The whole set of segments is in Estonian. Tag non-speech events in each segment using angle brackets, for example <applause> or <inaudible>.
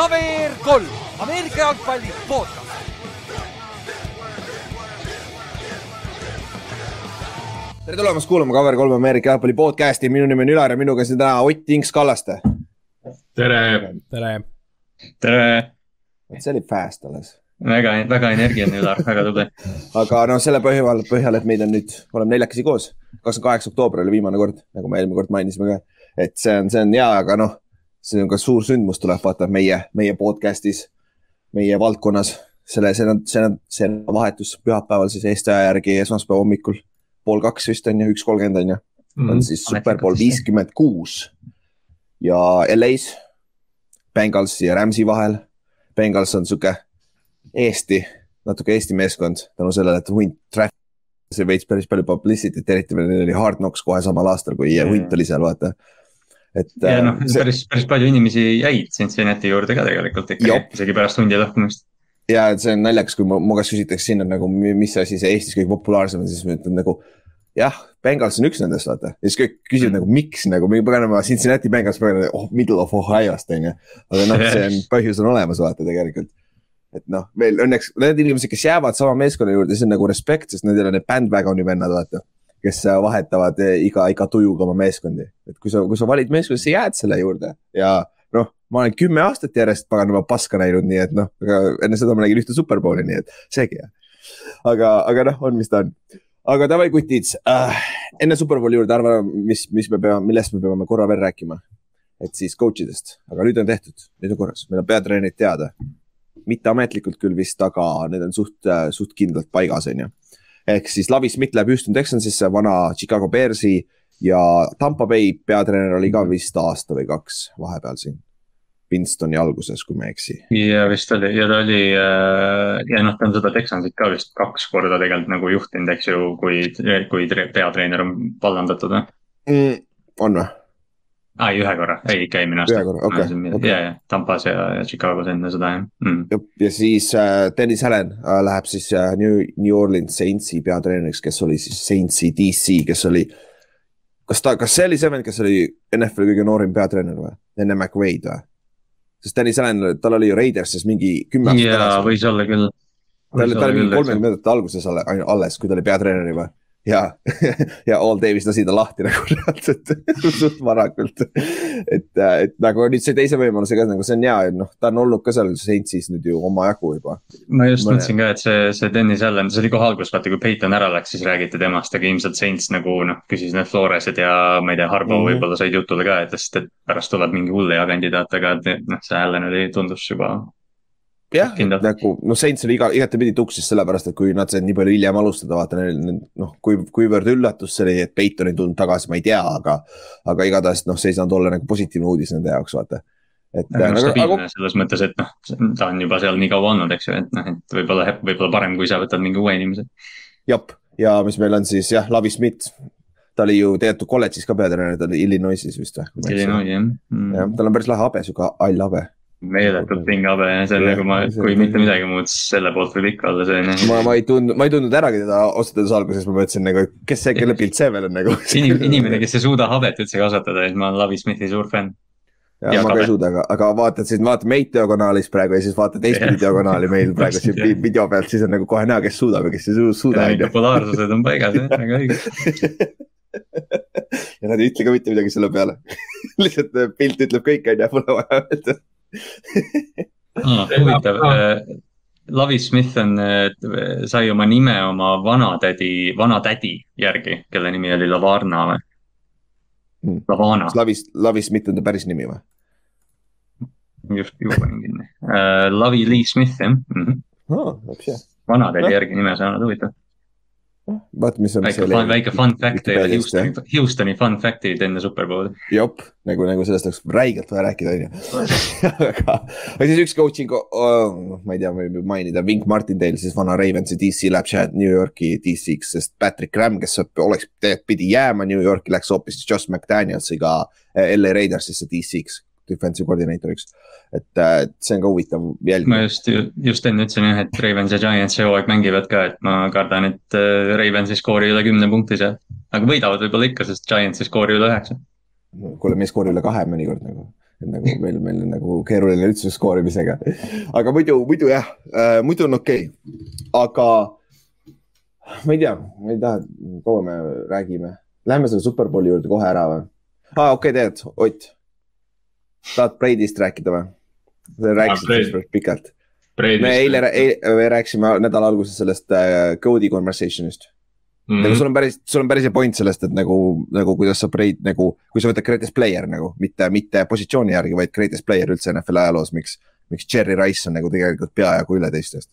KVR kolm, Ameerika jalgpalli podcast. tere tulemast kuulama Cover kolm Ameerika jalgpalli podcast'i, minu nimi on Ülar ja minuga siin täna Ott Inks Kallaste. tere. tere. tere. vot see oli fast alles. väga, väga energiline Ülar, väga tubli. aga noh, selle põhjal, põhjal, et meid on nüüd, oleme neljakesi koos. kakskümmend kaheksa oktoober oli viimane kord, nagu me eelmine kord mainisime ka. et see on, see on hea, aga noh, see on ka suur sündmus tuleb vaata meie, meie podcast'is, meie valdkonnas. selle, see on, see on, see on vahetus pühapäeval siis Eesti aja järgi esmaspäeva hommikul pool kaks vist on ju, üks kolmkümmend on ju mm. -hmm. on siis Superbowl viiskümmend kuus ja LA-s Bengalsi ja Rams'i vahel. Bengals on sihuke Eesti, natuke Eesti meeskond tänu sellele, et hunt traffic, see veits päris palju publicity't, eriti neil oli Hard Knocks kohe samal aastal, kui yeah. hunt oli seal, vaata. Et. ja noh see..., päris, päris palju inimesi jäid Cincinnati juurde ka tegelikult ikkagi, isegi pärast hundi lahkumist ja et see on naljakas, kui mu käest küsitakse sinna nagu, mis asi see Eestis kõige populaarsem on, siis ma ütlen nagu. jah, Bengals on üks nendest, vaata. ja siis kõik küsivad mm. nagu miks nagu, mingi paganama Cincinnati Bengals, paganama oh, middle of Ohio'st on ju. aga noh, see on, <laughs> põhjus on olemas, vaata tegelikult. et noh, veel õnneks need inimesed, kes jäävad sama meeskonna juurde, see on nagu respekt, sest need ei ole need bandwagon'i vennad, vaata. Kes vahetavad iga, iga tujuga oma meeskondi, et kui sa, kui sa valid meeskonda, sa jääd selle juurde ja noh, ma olen kümme aastat järjest paganama paska näinud, nii et noh, enne seda ma nägin ühte superbowli, nii et seegi aga, aga noh, on, mis ta on. aga davai, kutid äh,, enne superbowli juurde arva, mis, mis me peame, millest me peame korra veel rääkima. et siis coach idest, aga nüüd on tehtud, nüüd on korras, meil on peatreenerid teada. mitteametlikult küll vist, aga need on suht, suht kindlalt paigas, on ju. Ehk siis Lavi Smith läheb Houston Texansisse, vana Chicago Bearsi ja Tampa Bay peatreener oli ka vist aasta või kaks vahepeal siin Winstoni alguses, kui ma ei eksi. ja vist oli ja ta oli äh, ja noh, ta on seda Texansit ka vist kaks korda tegelikult nagu juhtinud, eks ju, kui, kui peatreener on vallandatud või mm,? on või? Ai, ühe korra, ei ikka eelmine aasta. ühe korra, okei okay, okay.. ja, ja Tampas ja, ja Chicagos enne seda jah. Mm.. ja siis äh, Dennis Allan äh, läheb siis äh, New, New Orleans Saintsi peatreeneriks, kes oli siis Saintsi DC, kes oli. kas ta, kas see oli see vend, kes oli NFL-i kõige noorim peatreener või, enne McWade'i või? sest Dennis Allan, tal oli ju Raidersis mingi kümme aastat jaa, võis olla küll. ta oli, ta oli mingi kolmekümnendate alguses alles, kui ta oli peatreener juba ja, <laughs> ja All Davis lasi ta lahti nagu reaalselt <laughs> suht varakult. et, et nagu nüüd see teise võimaluse ka nagu see on hea, et noh, ta on olnud ka seal Saintsis nüüd ju omajagu juba. ma just Mõne... mõtlesin ka, et see, see Dennis Allan, see oli kohe alguses, vaata kui Peiton ära läks, siis räägiti temast, aga ilmselt Saints nagu noh, küsis need Floresed ja ma ei tea, Harbo mm -hmm. võib-olla said jutule ka, et sest, et pärast tuleb mingi hull hea kandidaat, aga noh, see Allan oli, tundus juba jah, nagu noh, Saints oli iga, igatepidi tuksis sellepärast, et kui nad said nii palju hiljem alustada, vaata neil noh, kui, kuivõrd üllatus see oli, et Peiton ei tulnud tagasi, ma ei tea, aga. aga igatahes noh, see ei saanud olla nagu positiivne uudis nende jaoks, vaata. et. Aga, aga... selles mõttes, et noh, ta on juba seal nii kaua olnud, eks ju, et noh, et võib-olla, võib-olla parem, kui sa võtad mingi uue inimese. jah, ja mis meil on siis jah, Lavi Schmidt ta oli ju tegelikult kolledžis ka peatreener, ta oli Illinoisis vist või? Illinois jah mm.. jah, tal on päris lahe habe, sihuke hall habe meeletult pingabe ja see on nagu ma, kui mitte midagi muud, siis selle poolt võib ikka olla see. ma, ma ei tundnud, ma ei tundnud äragi teda ausalt öeldes alguses, ma mõtlesin nagu, kes see, kelle pilt see veel on nagu. Inim, inimene, kes ei suuda habet üldse kasvatada, et ma olen Lavi Smithi suur fänn. ja, ja ma ka ei suuda, aga, aga vaatad siis, vaatad meid diagonaalis praegu ja siis vaatad teistpidi diagonaali meil praegu siin video pealt, siis on nagu kohe näha, kes suudab ja kes ei suuda. polaarsused on paigas jah, väga õige. <laughs> Ja nad ei ütle ka mitte midagi selle peale. <laughs> Lihtsalt pilt ütleb kõik, on ju, pole vaja öelda <laughs> huvitav, äh, Lavi Smith on, äh, sai oma nime oma vanatädi, vanatädi järgi, kelle nimi oli Lavarna või? Hmm. Lavana. Lavi, Lavi Smith on ta päris nimi või? just, juba panin kinni uh,. Lavi Lee Smith jah mm -hmm. oh,. vanatädi järgi nime saanud, huvitav vaata, mis on. väike fun, väike fun fact teile Houstoni, Houstoni fun fact'id enne Superbowli. jop, nagu, nagu sellest oleks räigelt vaja rääkida, on ju. <laughs> aga, aga siis üks coaching oh,, ma ei tea, ma võin mainida, Wink Martindale siis vana Ravensi DC läheb New Yorki DC-ks, sest Patrick Graham, kes oleks, pidi jääma New Yorki, läks hoopis Josh McDanielsiga LA Raidersisse DC-ks defensive koordineeritoriks. et, äh, et see on ka huvitav jälgida. ma just, just enne ütlesin jah, et Ravens ja Giants see hooaeg mängivad ka, et ma kardan, et äh, Ravens ei skoori üle kümne punkti seal. aga võidavad võib-olla ikka, sest Giants ei skoori üle üheksa. kuule, me ei skoori üle kahe mõnikord nagu et nagu meil, meil on nagu keeruline üldse skoorimisega. aga muidu, muidu jah äh,, muidu on okei okay., aga ma ei tea, ma ei taha, kaua me räägime, lähme selle Superbowli juurde kohe ära või? aa ah,, okei okay,, tead, Ott, tahad Brady'st rääkida või? rääkisid päris pikalt. me eile, eile, me rääkisime nädala alguses sellest äh, Code'i conversation'ist Mm -hmm. nagu sul on päris, sul on päris hea point sellest, et nagu, nagu kuidas sa breid nagu, kui sa võtad greatest player nagu, mitte, mitte positsiooni järgi, vaid greatest player üldse NFL ajaloos, miks, miks Cherry Rice on nagu tegelikult peajagu üle teistest.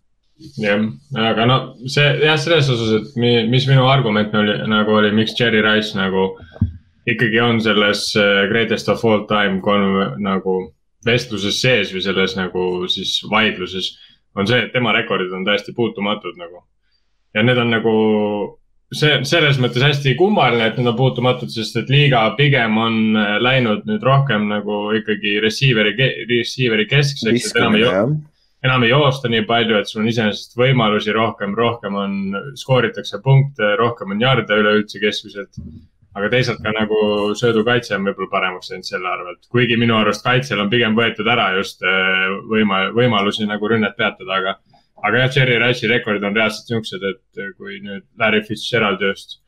jah, aga no see jah, selles osas, et mi, mis minu argument oli, nagu oli, miks Cherry Rice nagu ikkagi on selles äh, greatest of all time kolm nagu vestluses sees või selles nagu siis vaidluses. on see, et tema rekordid on täiesti puutumatud nagu. ja need on nagu see selles mõttes hästi kummaline, et need on puutumatud, sest et liiga pigem on äh, läinud nüüd rohkem nagu ikkagi receiver'i, receiver'i keskseks, enam ei, enam ei joosta nii palju, et sul on iseenesest võimalusi rohkem, rohkem on, skooritakse punkte, rohkem on jarde üleüldse keskmiselt. Aga teisalt ka nagu söödukaitse on võib-olla paremaks läinud selle arvelt, kuigi minu arust kaitsel on pigem võetud ära just äh, võima-, võimalusi nagu rünnet peatada, aga aga jah, Cherry Rice'i rekordid on reaalselt niisugused, et kui nüüd Larry Fitzgerald just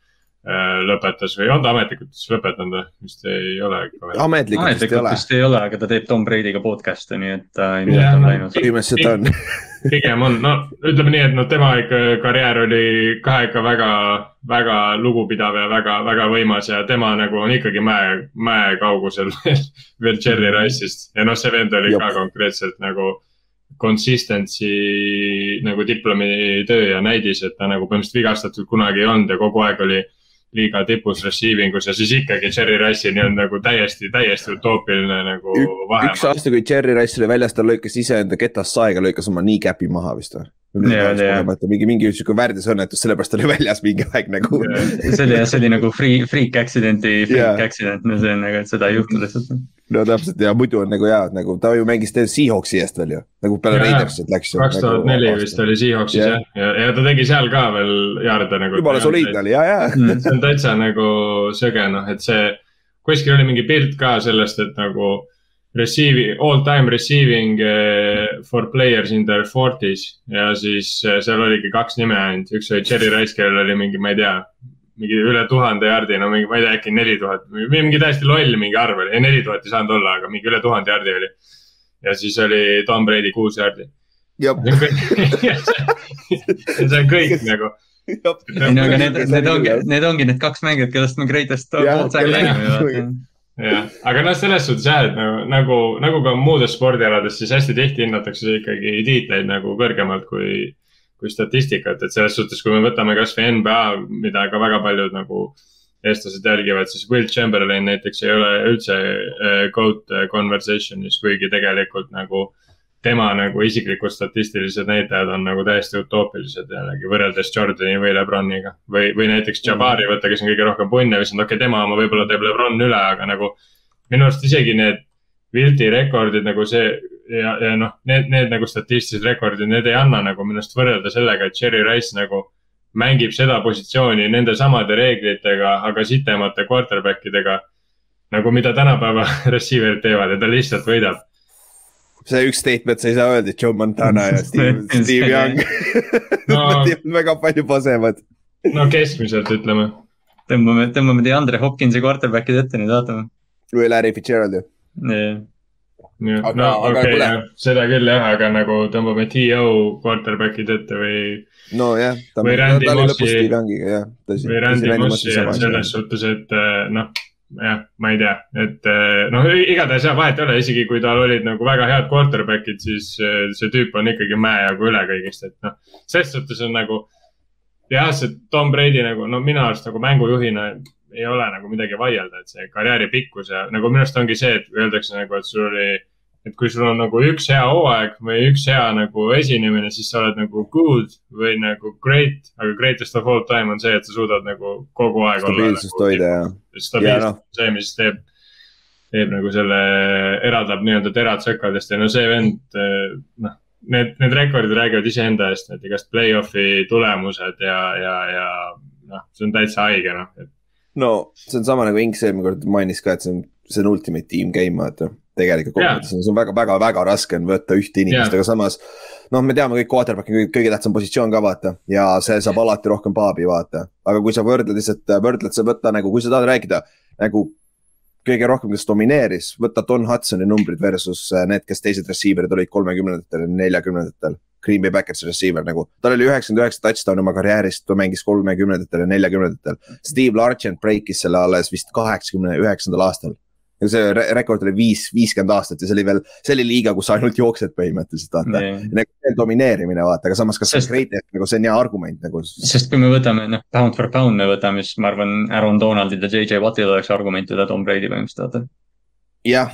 lõpetas või on ta ametlikult siis lõpetanud või, vist ei ole ametlikult vist ei ole. vist ei ole, aga ta teeb Tom Brady'ga podcast'e, nii et ta ilmselt on läinud. põhimõtteliselt on pigem on, no ütleme nii, et noh, tema ikka karjäär oli ka ikka väga, väga lugupidav ja väga, väga võimas ja tema nagu on ikkagi mäe, mäe kaugusel <laughs> veel Cherry Rice'ist ja noh, see vend oli Jop. ka konkreetselt nagu consistency nagu diplomitöö ja näidis, et ta nagu põhimõtteliselt vigastatud kunagi ei olnud ja kogu aeg oli liiga tipus receiving us ja siis ikkagi Cherry Rice'ini on nagu täiesti, täiesti utoopiline nagu vahe. üks aasta, kui Cherry Rice oli väljas, ta lõikas iseenda ketast saega, lõikas oma kneecap'i maha vist või? mingi, mingi sihuke värdisõnnetus, sellepärast oli väljas mingi aeg nagu. see oli jah, see oli nagu free, freak accident'i, freak yeah. accident, no see on nagu, et seda ei juhtu lihtsalt. No täpselt ja muidu on nagu hea, nagu ta ju mängis Seahawksi eest veel ju, nagu peale Raidersit läks. kaks tuhat nagu neli vist oli Seahawksis jah, ja, ja ta tegi seal ka veel jaarde nagu. jumala soliidne oli ja, ja mm, see on täitsa nagu söge noh, et see, kuskil oli mingi pilt ka sellest, et nagu receiving, all time receiving for players in their forties. Ja siis uh, seal oligi kaks nime ainult, üks oli Cherry Rice, kellel oli mingi, ma ei tea, mingi üle tuhande jardi, no mingi, ma ei tea, äkki neli tuhat, mingi täiesti loll mingi arv oli, ei neli tuhat ei saanud olla, aga mingi üle tuhande jardi oli. ja siis oli Tom Brady kuus jardi. ja see on kõik <laughs> nagu. Ei no aga need, need ongi, need ongi need kaks mängijat, kellest me Greatest all time räägime jah, aga noh, selles suhtes jah, et nagu, nagu, nagu ka muudes spordialades, siis hästi tihti hinnatakse ikkagi tiitleid nagu kõrgemalt kui, kui statistikat, et selles suhtes, kui me võtame kasvõi NBA, mida ka väga paljud nagu eestlased jälgivad, siis Will Chamberlain näiteks ei ole üldse GOAT conversation'is, kuigi tegelikult nagu tema nagu isiklikud statistilised näitajad on nagu täiesti utoopilised jällegi võrreldes Jordani või Lebroniga. või, või näiteks Jabari võtta, kes on kõige rohkem punne visanud, okei okay,, tema oma võib-olla teeb Lebron üle, aga nagu. minu arust isegi need Wilti rekordid nagu see ja, ja noh, need, need nagu statistilised rekordid, need ei anna nagu minu arust võrrelda sellega, et Cherry Rice nagu mängib seda positsiooni nende samade reeglitega, aga sitemate quarterback idega. nagu mida tänapäeva <laughs> receiver'id teevad ja ta lihtsalt võidab see üks statement, sa ei saa öelda, et Joe Montana ja <laughs> Steve, Steve Young <laughs> no, väga palju pasemad. no keskmiselt ütleme. tõmbame, tõmbame DeAndre Hopkinsi quarterback'id ette nüüd, vaatame. või Larry Fitzgerald ju. Jah. aga, no okei okay,, seda küll jah, aga nagu tõmbame T.O. quarterback'id ette või. nojah, ta, või Randy ta oli lõpus Youngiga jah. või Randy Mossi, et selles suhtes, et eh, noh jah, ma ei tea, et eh, noh, igatahes jah, vahet ei ole, isegi kui tal olid nagu väga head quarterback'id, siis eh, see tüüp on ikkagi mäejagu üle kõigist, et noh. ses suhtes on nagu jah, see Tom Brady nagu no minu arust nagu mängujuhina ei ole nagu midagi vaielda, et see karjääri pikkus ja nagu minu arust ongi see, et öeldakse nagu, et sul oli et kui sul on nagu üks hea hooaeg või üks hea nagu esinemine, siis sa oled nagu good või nagu great, aga greatest of all time on see, et sa suudad nagu kogu aeg stabiilsust nagu, hoida ja. stabiilsus on no. see, mis teeb, teeb nagu selle, eraldab nii-öelda terad sõkaldest ja no see vend, noh. Need, need rekordid räägivad iseenda eest, need igast play-off'i tulemused ja, ja, ja noh, see on täitsa haige noh, et. no see on sama nagu Inks eelmine kord mainis ka, et see on, see on ultimate team game, vaata tegelikult kokkuvõttes see on väga, väga, väga raske on võtta ühte inimest, aga samas. noh, me teame kõik quarterback'i kõige, kõige tähtsam positsioon ka vaata ja see saab alati rohkem paabi vaata, aga kui sa võrdled lihtsalt, võrdled sa võtta nagu, kui sa tahad rääkida nagu kõige rohkem, kes domineeris, võta Don Hudsoni numbrid versus äh, need, kes teised receiver'id olid kolmekümnendatel ja neljakümnendatel. Green Bay Backersi receiver nagu, tal oli üheksakümmend üheksa touchdown'i oma karjääris, ta mängis kolmekümnendatel ja neljakümnendatel. Steve Largent break'is selle alles vist kaheksakümne üheksandal aastal. See re rekord oli viis, viiskümmend aastat ja see oli veel, see oli liiga, kus ainult jooksed põhimõtteliselt vaata. nagu see on domineerimine vaata, aga samas, kas Sest- great, nagu see on hea argument nagu. sest kui me võtame, noh, pound for pound me võtame, siis ma arvan, Aaron Donaldil ja JJ Wattil oleks argument üle Tom Brady põhimõtteliselt, vaata. jah,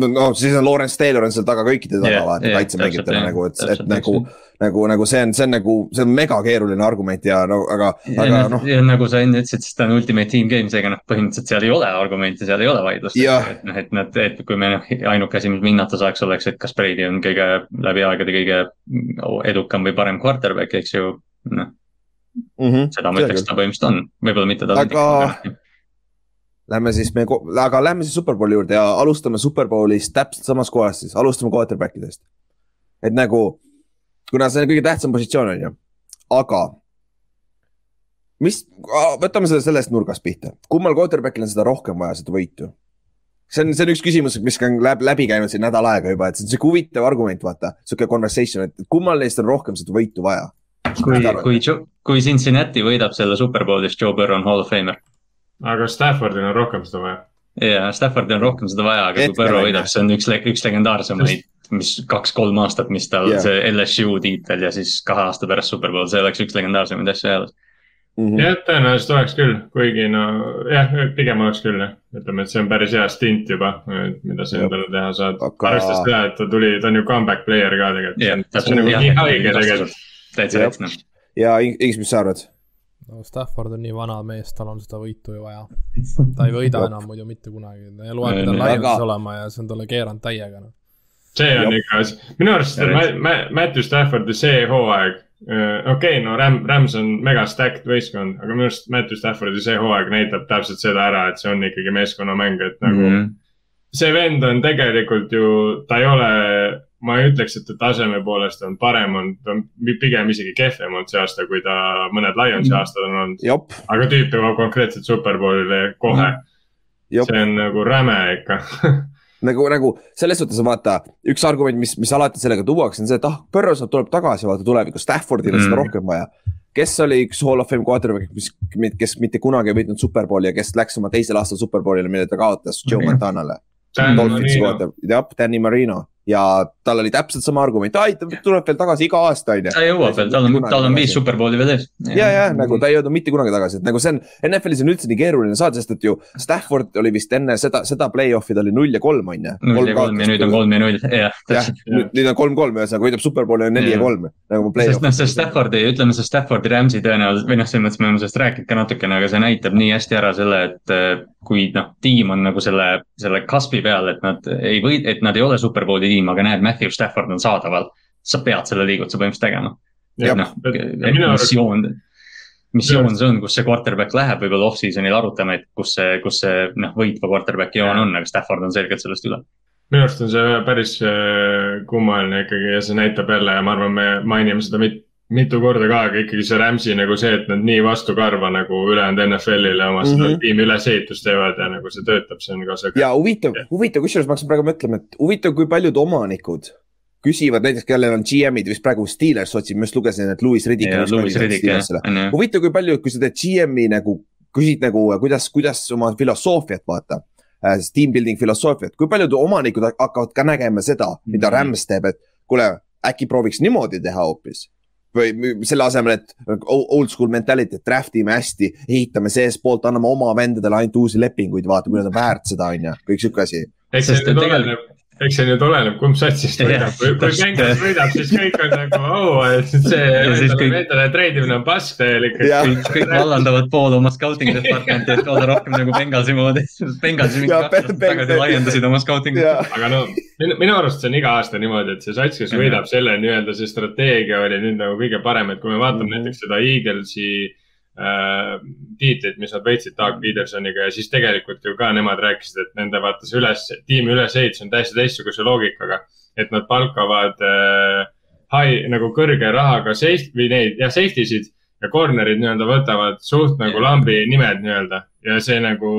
no siis on Lawrence Taylor on seal taga kõikide taga Jah, vaata jah, kaitsemängijatena täpselt, nagu, et, et nagu, nagu, nagu see on, see on nagu, see on mega keeruline argument ja no aga, aga noh, ja nagu sa enne ütlesid, siis ta on ultimate team game, seega noh, põhimõtteliselt seal ei ole argumente, seal ei ole vaidlust. Et noh, et nad, et kui me noh, ainuke asi, mis hinnata saaks, oleks, et kas Brady on kõige läbi aegade kõige edukam või parem quarterback, eks ju. noh, mhm, seda ma ütleks, ta põhimõtteliselt on, võib-olla mitte ta. Aga- lähme siis me, aga lähme siis Superbowli juurde ja alustame Superbowlist täpselt samas kohas siis, alustame quarterback idest. et nagu, kuna see on kõige tähtsam positsioon, on ju, aga mis, võtame selle sellest nurgast pihta, kummal quarterback'il on seda rohkem vaja, seda võitu? see on, see on üks küsimus, mis on läbi, läbi käinud siin nädal aega juba, et see on sihuke huvitav argument, vaata, sihuke conversation, et kummal neist on rohkem seda võitu vaja. kui, kui, kui Cincinnati võidab selle Superbowli, siis Joe Burrow on hall of famer. Aga Staffordil on rohkem seda vaja. ja Staffordil on rohkem seda vaja, aga kui on, võidab, see on üks, üks legendaarsemaid, mis kaks-kolm aastat, mis tal yeah. see LSU tiitel ja siis kahe aasta pärast Superbowl, see oleks üks legendaarsemaid asju ajaloos. Mhm. jah, tõenäoliselt oleks küll, kuigi no jah, pigem oleks küll jah, ütleme, et see on päris hea stint juba, mida sa endale teha saad Aga- arvestades seda, et ta tuli, ta on ju comeback player ka tegelikult jah, see on nagu nii haige tegelikult. täitsa Jah. täitsa, ja Igis, mis sa arvad? No Stafford on nii vana mees, tal on seda võitu ju vaja. <laughs> ta ei võida enam muidu mitte kunagi, ta ei loe, ta on Lionsis olema ja see on talle keeranud täiega noh. see on ikka, minu arust Matthew Staffordi see hooaeg, okei okay,, no Ram-, Rams on mega stacked võistkond, aga minu arust Matthew Staffordi see hooaeg näitab täpselt seda ära, et see on ikkagi meeskonnamäng, et nagu mm. -hmm. see vend on tegelikult ju, ta ei ole, ma ei ütleks, et ta taseme poolest on parem olnud, ta on pigem isegi kehvem olnud see aasta, kui ta mõned Lionsi Mhm. aastad on olnud. aga tüüp jõuab konkreetselt superbowlile kohe, jop. see on nagu räme ikka <laughs> nagu, nagu selles suhtes vaata, üks argument, mis, mis alati sellega tuuakse, on see, et ah, Burrows tuleb tagasi vaata tulevikus, Staffordil on seda Mm. rohkem vaja. kes oli üks Hall of Fame quarterback, mis, kes mitte kunagi ei võitnud Superbowli ja kes läks oma teisel aastal Superbowlile, mille ta kaotas Joe. Montanale. Dolphinsi Marino. kohta, jah, Danny Marino ja tal oli täpselt sama argument, ai ta tuleb veel tagasi iga aasta on ju. ta jõuab veel, tal on, tal on viis Superbowli veel ees. ja, ja nagu ta ei jõudnud mitte kunagi tagasi, et nagu see on, NFL-is on üldse nii keeruline saada, sest et ju Stafford oli vist enne seda, seda play-off'i ta oli null ja kolm on ju. null ja kolm ja nüüd on kolm ja null, jah, nüüd on kolm-kolm, ühesõnaga võidab Superbowli on neli ja kolm nagu sest noh, play-off. see Staffordi, ütleme see Staffordi Rams'i tõenäoliselt või noh, selles mõttes me oleme sellest rääkinud ka natukene, aga see näitab nii hästi ära selle, et kui noh, tiim on nagu selle, selle kasvi peal, et nad ei või, et nad ei ole Superbowli tiim, aga näed, Matthew Stafford on saadaval. sa pead selle liigutuse põhimõtteliselt tegema. Jah, noh, arust- missioon, missioon see on, kus see quarterback läheb, võib-olla off-season'il arutame, et kus see, kus see noh, võitva quarterback'i joon on, aga Stafford on selgelt sellest üle. minu arust on see päris äh, kummaline ikkagi ja see näitab jälle ja ma arvan, me mainime seda mit, mitu korda ka, aga ikkagi see Rams'i nagu see, et nad nii vastukarva nagu ülejäänud NFL-ile oma seda mm Mhm. -hmm. tiimi ülesehitust teevad ja nagu see töötab, see on ka see. ja huvitav, huvitav, kusjuures ma hakkasin praegu mõtlema, et huvitav, kui paljud omanikud küsivad näiteks, kellel on GM-id, vist praegu Steelers otsib, ma just lugesin, et Louis Riddick huvitav, kui palju, kui sa teed GM-i nagu, küsid nagu, kuidas, kuidas oma filosoofiat vaata äh,. Team building filosoofiat, kui paljud omanikud hakkavad ka nägema seda, mida Mhm. Rams teeb, et kuule, äkki prooviks niimoodi teha hoopis. Või selle asemel, et old school mentality, et draft ime hästi, ehitame seestpoolt, anname oma vendadele ainult uusi lepinguid, vaata, kui nad on väärt seda, on ju, kõik sihuke asi. eks see Sest nüüd tegelikult- oleneb, eks see nüüd oleneb, kumb satsist võidab, kui, kui. Bengals võidab, siis kõik on nagu oo, et see endale kõik- vendale treidimine on pask täielik. Jah. kõik, kõik vallandavad pool oma scouting department'i, et olla rohkem nagu Bengalsi moodi. <laughs> Bengalsi mingi Ja, kaks aastat tagasi laiendasid oma scouting ut. aga no minu, minu arust see on iga aasta niimoodi, et see sats, kes võidab selle nii-öelda see strateegia oli nüüd nagu kõige parem, et kui me vaatame mm. -hmm. näiteks seda Eaglesi tiitlit, mis nad võitsid Doug Petersoniga ja siis tegelikult ju ka nemad rääkisid, et nende vaata see üles, tiimi ülesehitus on täiesti teistsuguse loogikaga. et nad palkavad äh, high nagu kõrge rahaga safety või neid jah, safety sid ja corner'id nii-öelda võtavad suht nagu lambi nimed nii-öelda ja see nagu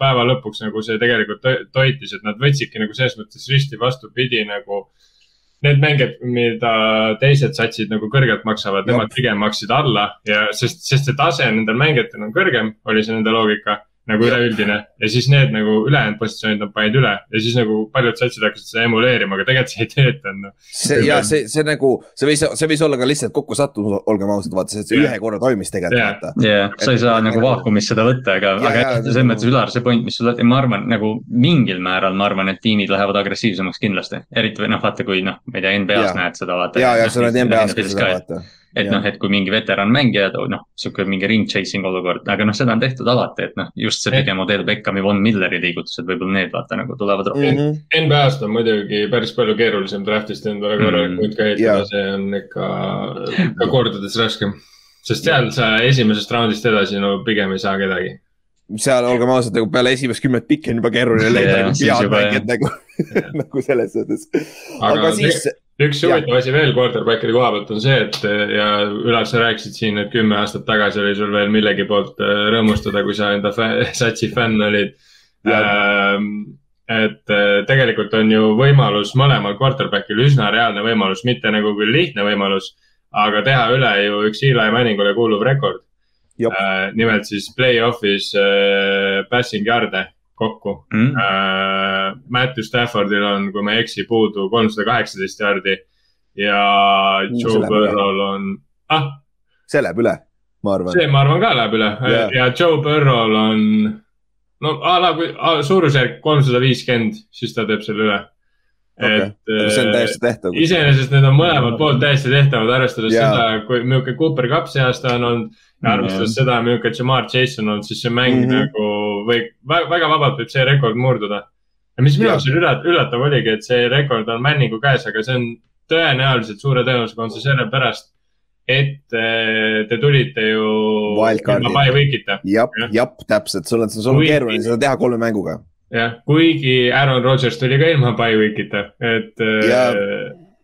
päeva lõpuks nagu see tegelikult to- toitis, et nad võtsidki nagu selles mõttes risti vastupidi nagu need mängijad, mida teised satsid nagu kõrgelt maksavad, nemad pigem maksid alla ja sest, sest see tase nendel mängijatel on kõrgem, oli see nende loogika nagu üleüldine ja siis need nagu ülejäänud positsioonid nad panid üle ja siis nagu paljud satsid hakkasid seda emuleerima, aga tegelikult see ei töötanud noh. see ja see, see nagu, see võis, see võis olla ka lihtsalt kokkusattumus, olgem ausad, vaata, see Jah. ühe korra toimis tegelikult Jah. vaata. jah, sa ei saa Et- nagu vaakumis seda võtta, aga, Ja, aga selles nagu- mõttes Ülar, see point, mis sul, ma arvan nagu mingil määral, ma arvan, et tiimid lähevad agressiivsemaks kindlasti. eriti või noh, vaata, kui noh, ma ei tea, NBA-s näed seda vaata. ja, ja sa oled NBA-s ka seda vaata. Et noh, et kui mingi veteranmängija, noh, sihuke mingi ring chasing olukord, aga noh, seda on tehtud alati, et noh, just see Et- pigem Odell Beckhami, Von Milleri liigutused, võib-olla need vaata nagu tulevad rohkem mm. -hmm. NBA-st on muidugi päris palju keerulisem draft'ist endale korralik Mm. punt ka ehitada Jaa., see on ikka, ikka kordades raskem. sest seal sa esimesest raundist edasi no pigem ei saa kedagi. seal olgem ausad, nagu peale esimest kümmet pikki on juba keeruline leida head mängijat nagu, <laughs> nagu selles aga aga siis, üks huvitav asi veel quarterback'ide koha pealt on see, et ja Ülar, sa rääkisid siin, et kümme aastat tagasi oli sul veel millegi poolt äh, rõõmustada, kui sa enda <laughs> satsi fänn olid. et äh, tegelikult on ju võimalus mõlemal quarterback'il üsna reaalne võimalus, mitte nagu küll lihtne võimalus, aga teha üle ju üks Eli Manningule kuuluv rekord. Jop. nimelt siis play-off'is passing yard'e kokku mm.. äh,. Matthew Staffordil on, kui ma ei eksi, puudu kolmsada kaheksateist jaardi ja Uu, Joe. Burrow'l on, ah, see läheb üle, ma arvan. see, ma arvan ka läheb üle Jah. yeah. ja Joe Burrow'l on no a la kui suurusjärk kolmsada viiskümmend, siis ta teeb selle üle Okei. aga see on täiesti tehtav. iseenesest need on mõlemalt poolt täiesti tehtavad, arvestades Jaa. seda, kui milline Cooper Cup see aasta on olnud. ja arvestades seda, milline Jamar Chase on olnud, siis see mäng mm. -hmm. nagu võib, väga vabalt võib see rekord murduda. ja mis minu jaoks oli üllat-, üllatav oligi, et see rekord on Manningu käes, aga see on tõenäoliselt suure tõenäosusega on see sellepärast, et eh, te tulite ju jah Jah., täpselt, sul on, sul on keeruline seda teha kolme mänguga. jah, kuigi Aaron Rodgers tuli ka ilma bye week'ita, et. Jaa.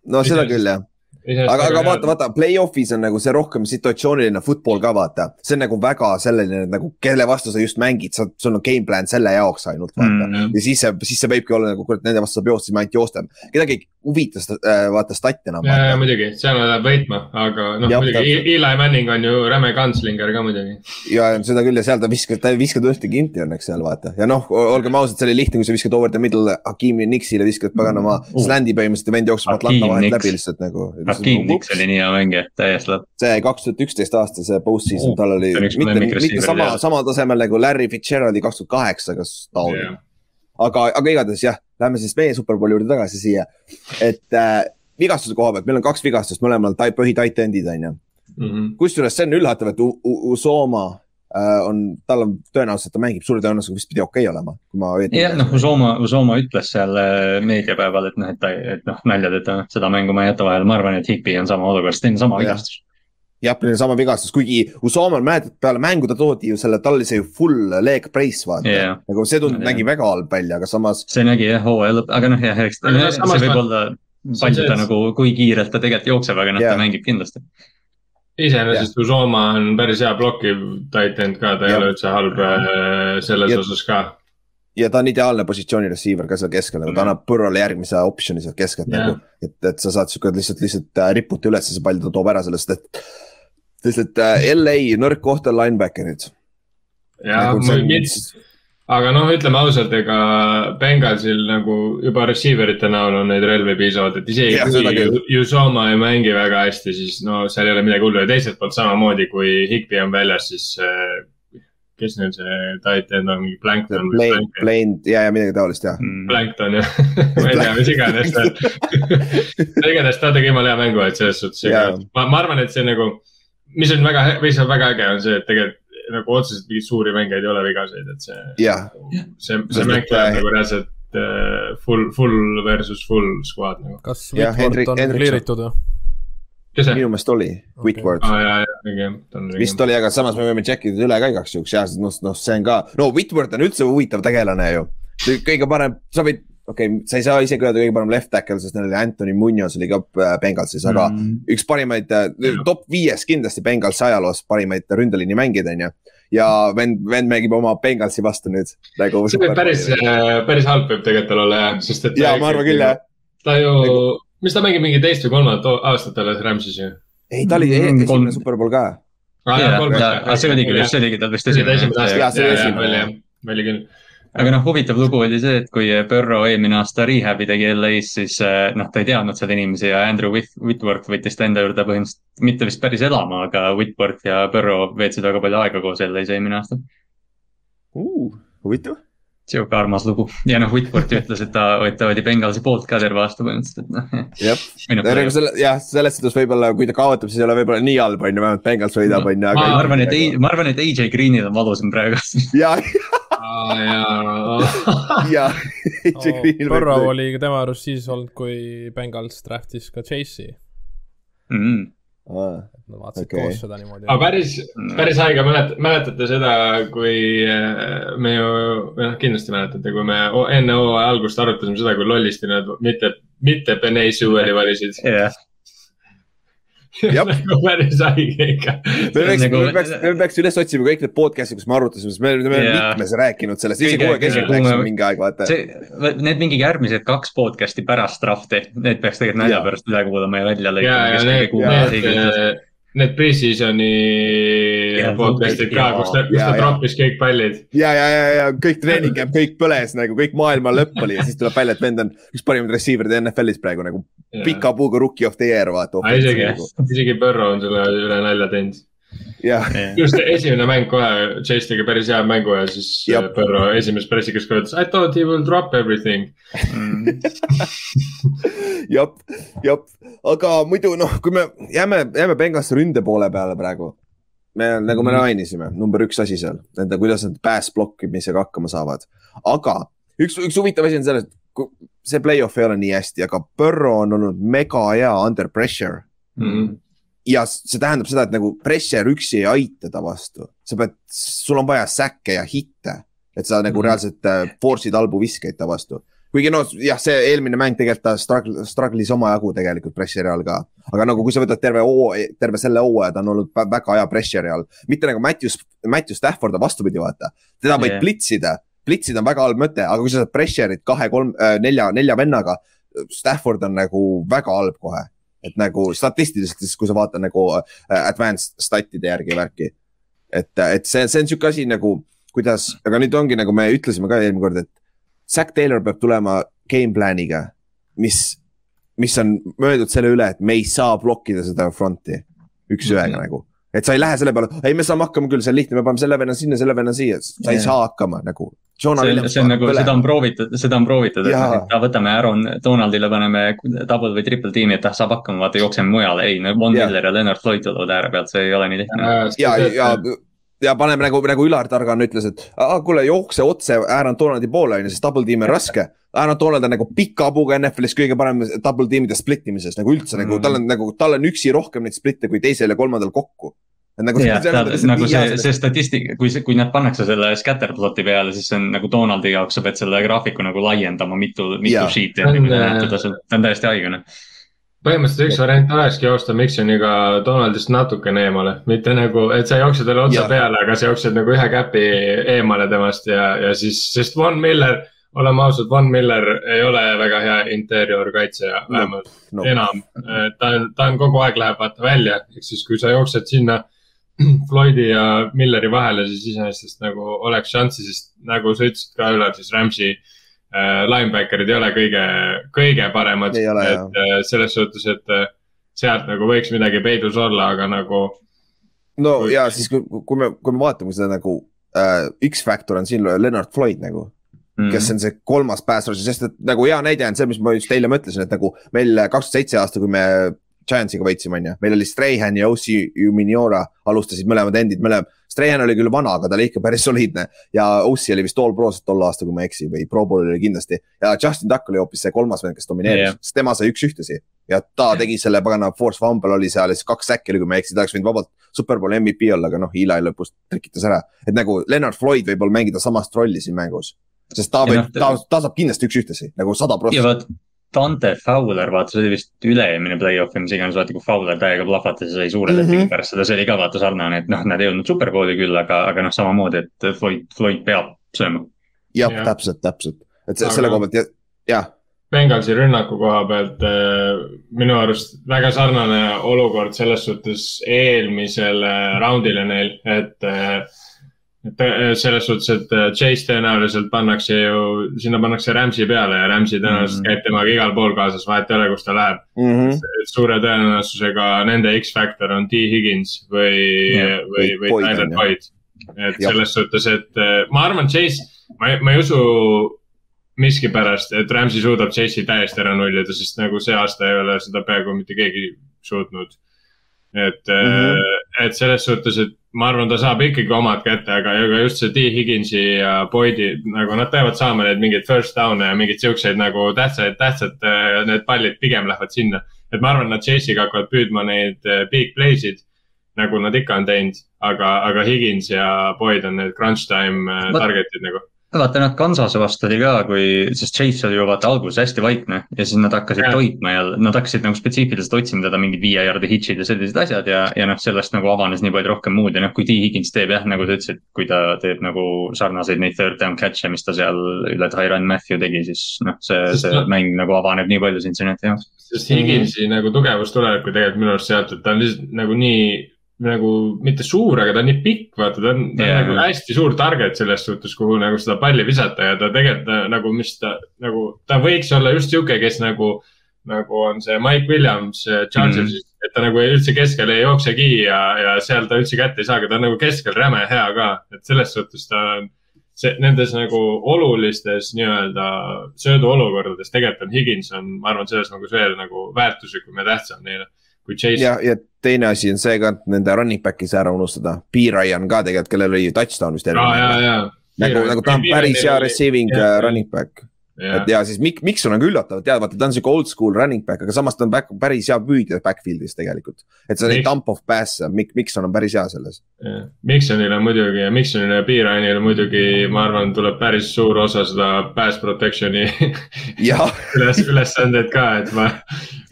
no seda küll jah, aga, aga vaata, vaata play-off'is on nagu see rohkem situatsiooniline football ka vaata, see on nagu väga selline nagu, kelle vastu sa just mängid, sa, sul on game plan selle jaoks ainult vaata mm.. Mm. ja siis see, siis see võibki olla nagu, kurat, nende vastu saab joosta, siis me ainult joostame. kedagi ei huvita seda äh, vaata stat'i enam. ja, ja muidugi, seal läheb võitma, aga noh, muidugi. Eli Manning on ju räme kantslinger ka muidugi. ja seda küll ja seal ta viskab, ta ei viska tõesti kinti õnneks seal vaata ja noh, olgem ausad, see oli lihtne, kui sa viskad over the middle Hakimi Nixile, viskad paganama Uh. sländi põhimõtteliselt ja vend jookseb Atlanta vahelt läbi lihtsalt nagu. Nicks oli nii hea mängija, täiesti lõpp. see kaks tuhat üksteist aasta, see post-season Uh, tal oli mitte, mitte sama sama tasemel nagu Larry Fitzgeraldi kaks tuhat kaheksa, kas ta oli Jah. aga, aga igatahes jah, lähme siis meie superbowli juurde tagasi siia. et äh, vigastuse koha pealt, meil on kaks vigastust, mõlemal tai- põhi-tight-end'id on ju. Mhm. kusjuures see on üllatav, et Usoma on, tal on tõenäoliselt, ta mängib suure tõenäosusega vist pidi okei okay olema, kui ma õieti. jah, noh, Usoma, Usoma ütles seal äh, meediapäeval, et noh, et ta, et noh, naljadeta seda mängu ma ei jäta vahele, ma arvan, et Higby on sama olukorras, teil on sama vigastus. jah, neil on sama vigastus, kuigi Usomal mäletad, peale mängu ta toodi ju selle, tal oli see ju full leg brace vaata Jah. nagu see tundub, Jah. nägi väga halb välja, aga samas see nägi jah, hooaja lõpp, aga noh, jah, eks noh, see võib olla palju ta et- nagu, kui kiirelt ta tegelikult jookseb, aga noh, Jah. ta mängib kindlasti. Iseenesest Uzoma on päris hea blokkiv tight end ka, ta ei Jah. ole üldse halb äh, selles Ja- osas ka. ja ta on ideaalne positsiooni receiver ka seal keskel, nagu ta Mhm. annab Põrrole järgmise optsiooni sealt keskelt Jah. nagu, et, et sa saad sihuke lihtsalt, lihtsalt äh, riputa üles ja see pall ta toob ära sellest, et lihtsalt äh, LA nõrk koht on linebacker'id. ja Nagu see on- aga noh, ütleme ausalt, ega Bengalsil nagu juba receiver ite näol on neid relvi piisavalt, et isegi küll. kui Uzoma ei mängi väga hästi, siis no seal ei ole midagi hullu ja teiselt poolt samamoodi, kui Higby on väljas, siis äh, kes neil see tight end on, mingi Plankton või Plain, plain ja, ja midagi taolist jah. Mm. Plankton jah, <laughs> ma ei tea, mis iganes ta on. <laughs> igatahes ta tegi jumala hea mängu, et selles suhtes ma, ma arvan, et see nagu, mis on väga, mis on väga äge, on see, et tegelikult nagu otseselt mingeid suuri mängijaid ei ole vigaseid, et see jah, see, see Sest mäng et, läheb äh, nagu reaalselt äh, full, full versus full squad nagu. kas Whitworth Hendrik- on Hendrikson. clear itud või? kes see? minu meelest oli Okei. Whitworth aa, ja, ja, vist oli, aga samas me võime check ida üle ka igaks juhuks ja noh, noh, see on ka, no Whitworth on üldse huvitav tegelane ju. kõige parem, sa võid, okei okay,, sa ei saa isegi öelda kõige parem left tackle, sest neil oli Anthony Munoz oli ka äh, Bengalsis, aga mm. üks parimaid, äh, top viies kindlasti Bengalsi ajaloos parimaid ründeliini mängijaid, on ju ja vend, vend mängib oma Bengalsi vastu nüüd nagu. see võib päris, päris halb võib tegelikult olla jah, sest et. ja ma arvan küll jah. ta ju nagu..., mis ta mängib mingi teist või kolmandat aastat alles Rams'is ju? ei, ta oli mm, esimene Superbowl ka. see oligi, see oligi tal vist esimene jaa, see oli esimene, oli küll aga noh, huvitav lugu oli see, et kui Burrow eelmine aasta rehab'i tegi LA-s, siis eh, noh, ta ei teadnud seal inimesi ja Andrew Whitworth võttis ta enda juurde põhimõtteliselt mitte vist päris elama, aga Whitworth ja Burrow veetsid väga palju aega koos LA-s eelmine aasta uh,. huvitav sihuke armas lugu ja noh, Whitworth ütles, et ta, et ta oli Bengalsi poolt ka terve aasta põhimõtteliselt, et noh. jah, selle, jah, selles suhtes võib-olla, kui ta kaotab, siis ei ole võib-olla nii halb, on ju, vähemalt Bengals võidab, on ju. ma arvan, et ma arvan, et AJ Greenil on valusam praegu. <laughs> ja, ja <laughs> Burrow oli tema arust siis olnud, kui Bengals draftis ka Chase'i mm. -hmm. Ah, Nad vaatasid okay. koos seda niimoodi. aga päris, päris haige, mälet-, mäletate seda, kui äh, me ju, või noh, kindlasti mäletate, kui me enne hooaja algust arutasime seda, kui lollisti nad mitte, mitte Benay Sewell'i valisid yeah nagu <laughs> päris haige ikka. me peaks nagu..., me peaks, me peaks üles otsima kõik need podcast'id, kus me arutasime, sest me oleme mitmes rääkinud sellest, isegi kogu aeg esimene rääkisime mingi aeg, vaata. Need mingi järgmised kaks podcast'i pärast drafti, need peaks tegelikult nalja pärast üle kuulama ja välja lõikama need pre-season'i podcast'id ka, kus ta, kus ta troppis kõik pallid. ja, ja, ja, ja kõik treening camp, kõik põles nagu kõik maailma lõpp oli ja siis tuleb välja, et vend on üks parimaid receiver'id NFL-is praegu nagu pika puuga rookie of the year vaata. isegi, isegi Burrow on selle üle nalja teinud just esimene mäng kohe, Chase tegi päris hea mängu ja siis Jab. Burrow esimeses pressikas ka ütles I thought he will drop everything mm. <laughs> jep, jep, aga muidu noh, kui me jääme, jääme Bengalsi ründe poole peale praegu. me nagu me mm. mainisime, number üks asi seal, nende, kuidas nad pass blokkimisega hakkama saavad, aga üks, üks huvitav asi on selles, et see play-off ei ole nii hästi, aga Burrow on olnud mega hea under pressure mm. -hmm ja see tähendab seda, et nagu pressure üksi ei aita ta vastu, sa pead, sul on vaja säkke ja hitte, et sa nagu mm. reaalselt äh, force'id halbuviskeid ta vastu. kuigi noh, jah, see eelmine mäng tegelikult ta struggle, struggle'is omajagu tegelikult pressure'i all ka. aga nagu, kui sa võtad terve hoo, terve selle hooaja, ta on olnud väga hea pressure'i all. mitte nagu Matthews, Matthew Stafford on vastupidi, vaata. teda võid yeah. plitsida, plitsida on väga halb mõte, aga kui sa saad pressure'it kahe, kolm äh,, nelja, nelja vennaga. Stafford on nagu väga halb kohe et nagu statistiliselt siis, kui sa vaatad nagu äh, advanced stat'ide järgi värki. et, et see, see on sihuke asi nagu, kuidas, aga nüüd ongi nagu me ütlesime ka eelmine kord, et. Zack Taylor peab tulema game plan'iga, mis, mis on mõeldud selle üle, et me ei saa blokkida seda front'i üks-ühega mm -hmm. nagu et sa ei lähe selle peale, ei, me saame hakkama küll, see on lihtne, me paneme selle venna sinna, selle venna siia, sa ei yeah. saa hakkama nagu. See see on nagu, seda on proovitud, seda on proovitud, et võtame Aaron Donaldile, paneme double või triple tiimi, et ah, saab hakkama, vaata jookseme mujale, ei, no Von Miller ja Leonard Floyd tulevad ääre pealt, see ei ole nii lihtne. ja, ja, ja paneme nagu, nagu Ülar Targan ütles, et kuule, jookse otse Aaron Donaldi poole, on ju, sest double tiim on raske. Aaron Donald on nagu pika hapuga NFL-is kõige parem double tiimide split imises nagu üldse mm -hmm. nagu tal on nagu, tal on üksi rohkem neid split'e kui teisel ja kolmandal kokku nagu, ja, ta, nagu see, see statistika, kui, kui nad pannakse selle scatterplot'i peale, siis see on nagu Donaldi jaoks, sa pead selle graafiku nagu laiendama mitu, mitu sheet'i, et nagu näitada ta on täiesti haigene. põhimõtteliselt üks variant olekski joosta Miksoniga Donaldist natukene eemale, mitte nagu, et sa jooksed talle otsa ja. peale, aga sa jooksed nagu ühe käpi eemale temast ja, ja siis, sest Von Miller oleme ausad, Von Miller ei ole väga hea interior kaitsja, vähemalt no, no. enam. ta on, ta on kogu aeg läheb vaata välja, ehk siis kui sa jooksed sinna <clears throat> Floydi ja Milleri vahele, siis iseenesest nagu oleks šanssi, sest nagu sa ütlesid ka Ülar, siis Rams'i äh, linebacker'id ei ole kõige, kõige paremad. et äh, selles suhtes, et äh, sealt nagu võiks midagi peidus olla, aga nagu. no kui... ja siis, kui, kui me, kui me vaatame seda nagu äh, X-Factor on siin Leonard Floyd nagu Mm -hmm. kes on see kolmas rusher, sest et nagu hea näide on see, mis ma just eile mõtlesin, et nagu meil kaks tuhat seitse aasta, kui me Giantsiga võitsime, on ju, meil oli Strahan ja Ossi Uminiora alustasid mõlemad endid, mõlemad. Strahan oli küll vana, aga ta oli ikka päris soliidne ja Ossi oli vist all pro's tol aastal, kui ma ei eksi, või pro pool oli kindlasti. ja Justin Tuck oli hoopis see kolmas vend, kes domineeris yeah., sest tema sai üks-ühtesi ja ta tegi selle pagana force fumble oli seal ja siis kaks säkki oli, kui ma ei eksi, ta oleks võinud vabalt superbowli MVP olla, aga noh, Eli lõpus trikitas ära. et nagu Leonard Floyd võib-olla mängida samast rolli siin mängus, sest ta võib, noh, ta, ta saab kindlasti üks-ühtesi nagu sada protsenti Dante Fowler, vaata, see oli vist üle-eelmine play-off või mis iganes, vaata kui Fowler täiega plahvatas ja sai suure lepingu mm -hmm. pärast seda, see oli ka vaata sarnane, et noh, nad ei jõudnud superbowli küll, aga, aga noh, samamoodi, et Floyd, Floyd peab sööma. jah ja., täpselt, täpselt, et aga... selle koha pealt jah. Bengalsi rünnaku koha pealt äh, minu arust väga sarnane olukord selles suhtes eelmisele raundile neil, et äh, et äh, selles suhtes, et äh, Chase tõenäoliselt pannakse ju, sinna pannakse Rams'i peale ja Rams'i tõenäoliselt mm -hmm. käib temaga igal pool kaasas, vahet ei ole, kus ta läheb mm. -hmm. suure tõenäosusega nende X-faktor on T Higgins või yeah., või, või Tyler Boyd. et ja. selles suhtes, et äh, ma arvan, Chase, ma, ma ei usu miskipärast, et Rams'i suudab Chase'i täiesti ära nullida, sest nagu see aasta ei ole seda peaaegu mitte keegi suutnud. et mm, -hmm. et selles suhtes, et ma arvan, ta saab ikkagi omad kätte, aga, aga just see T Higginsi ja Boyd'i nagu nad peavad saama neid mingeid first down'e ja mingeid siukseid nagu tähtsaid, tähtsad, äh, need pallid pigem lähevad sinna. et ma arvan, nad Chase'iga hakkavad püüdma neid äh, big play'sid nagu nad ikka on teinud, aga, aga Higins ja Boyd on need crunch time äh, target'id nagu vaata nad Kansase vastu oli ka, kui, sest Chase oli ju vaata alguses hästi vaikne ja siis nad hakkasid yeah. toitma ja nad hakkasid nagu spetsiifiliselt otsima teda mingid viie jaardi hitch'id ja sellised asjad ja, ja noh, sellest nagu avanes nii palju rohkem muud ja noh, kui T Higgins teeb jah, nagu sa ütlesid, kui ta teeb nagu sarnaseid neid third down catch'e, mis ta seal üle Tyron Matthew tegi, siis noh, see, see no, mäng nagu avaneb nii palju Cincinnati jaoks. sest Higginsi mm -hmm. nagu tugevus tulebki tegelikult minu arust sealt, et ta on lihtsalt nagu nii nagu mitte suur, aga ta on nii pikk, vaata, ta on, ta on yeah. nagu hästi suur target selles suhtes, kuhu nagu seda palli visata ja ta tegelikult nagu, mis ta nagu, ta võiks olla just sihuke, kes nagu, nagu on see Mike Williams Chargers'is mm. et ta nagu üldse keskel ei jooksegi ja, ja seal ta üldse kätte ei saa, aga ta on nagu keskel räme hea ka, et selles suhtes ta on see, nendes nagu olulistes nii-öelda sööduolukordades tegelikult on Higins on, ma arvan, selles mõttes veel nagu väärtuslikum ja tähtsam neile kui Chase. ja, ja teine asi on see ka, et nende running back'i see ära unustada. B-Ryan ka tegelikult, kellel oli touchdown vist. nagu, nagu ta on päris hea receiving ja, uh, running back et ja siis Mik-, Mikson on ka üllatav, tead, vaata ta on sihuke old school running back, aga samas ta on back, päris hea püüdja backfield'is tegelikult. et sa neid dump off pass'e, Mik-, Mikson on päris hea selles. Miksonil on muidugi ja Miksonil ja Piiranil muidugi, ma arvan, tuleb päris suur osa seda pass protection'i <laughs> <laughs> üles, ülesandeid ka, et ma.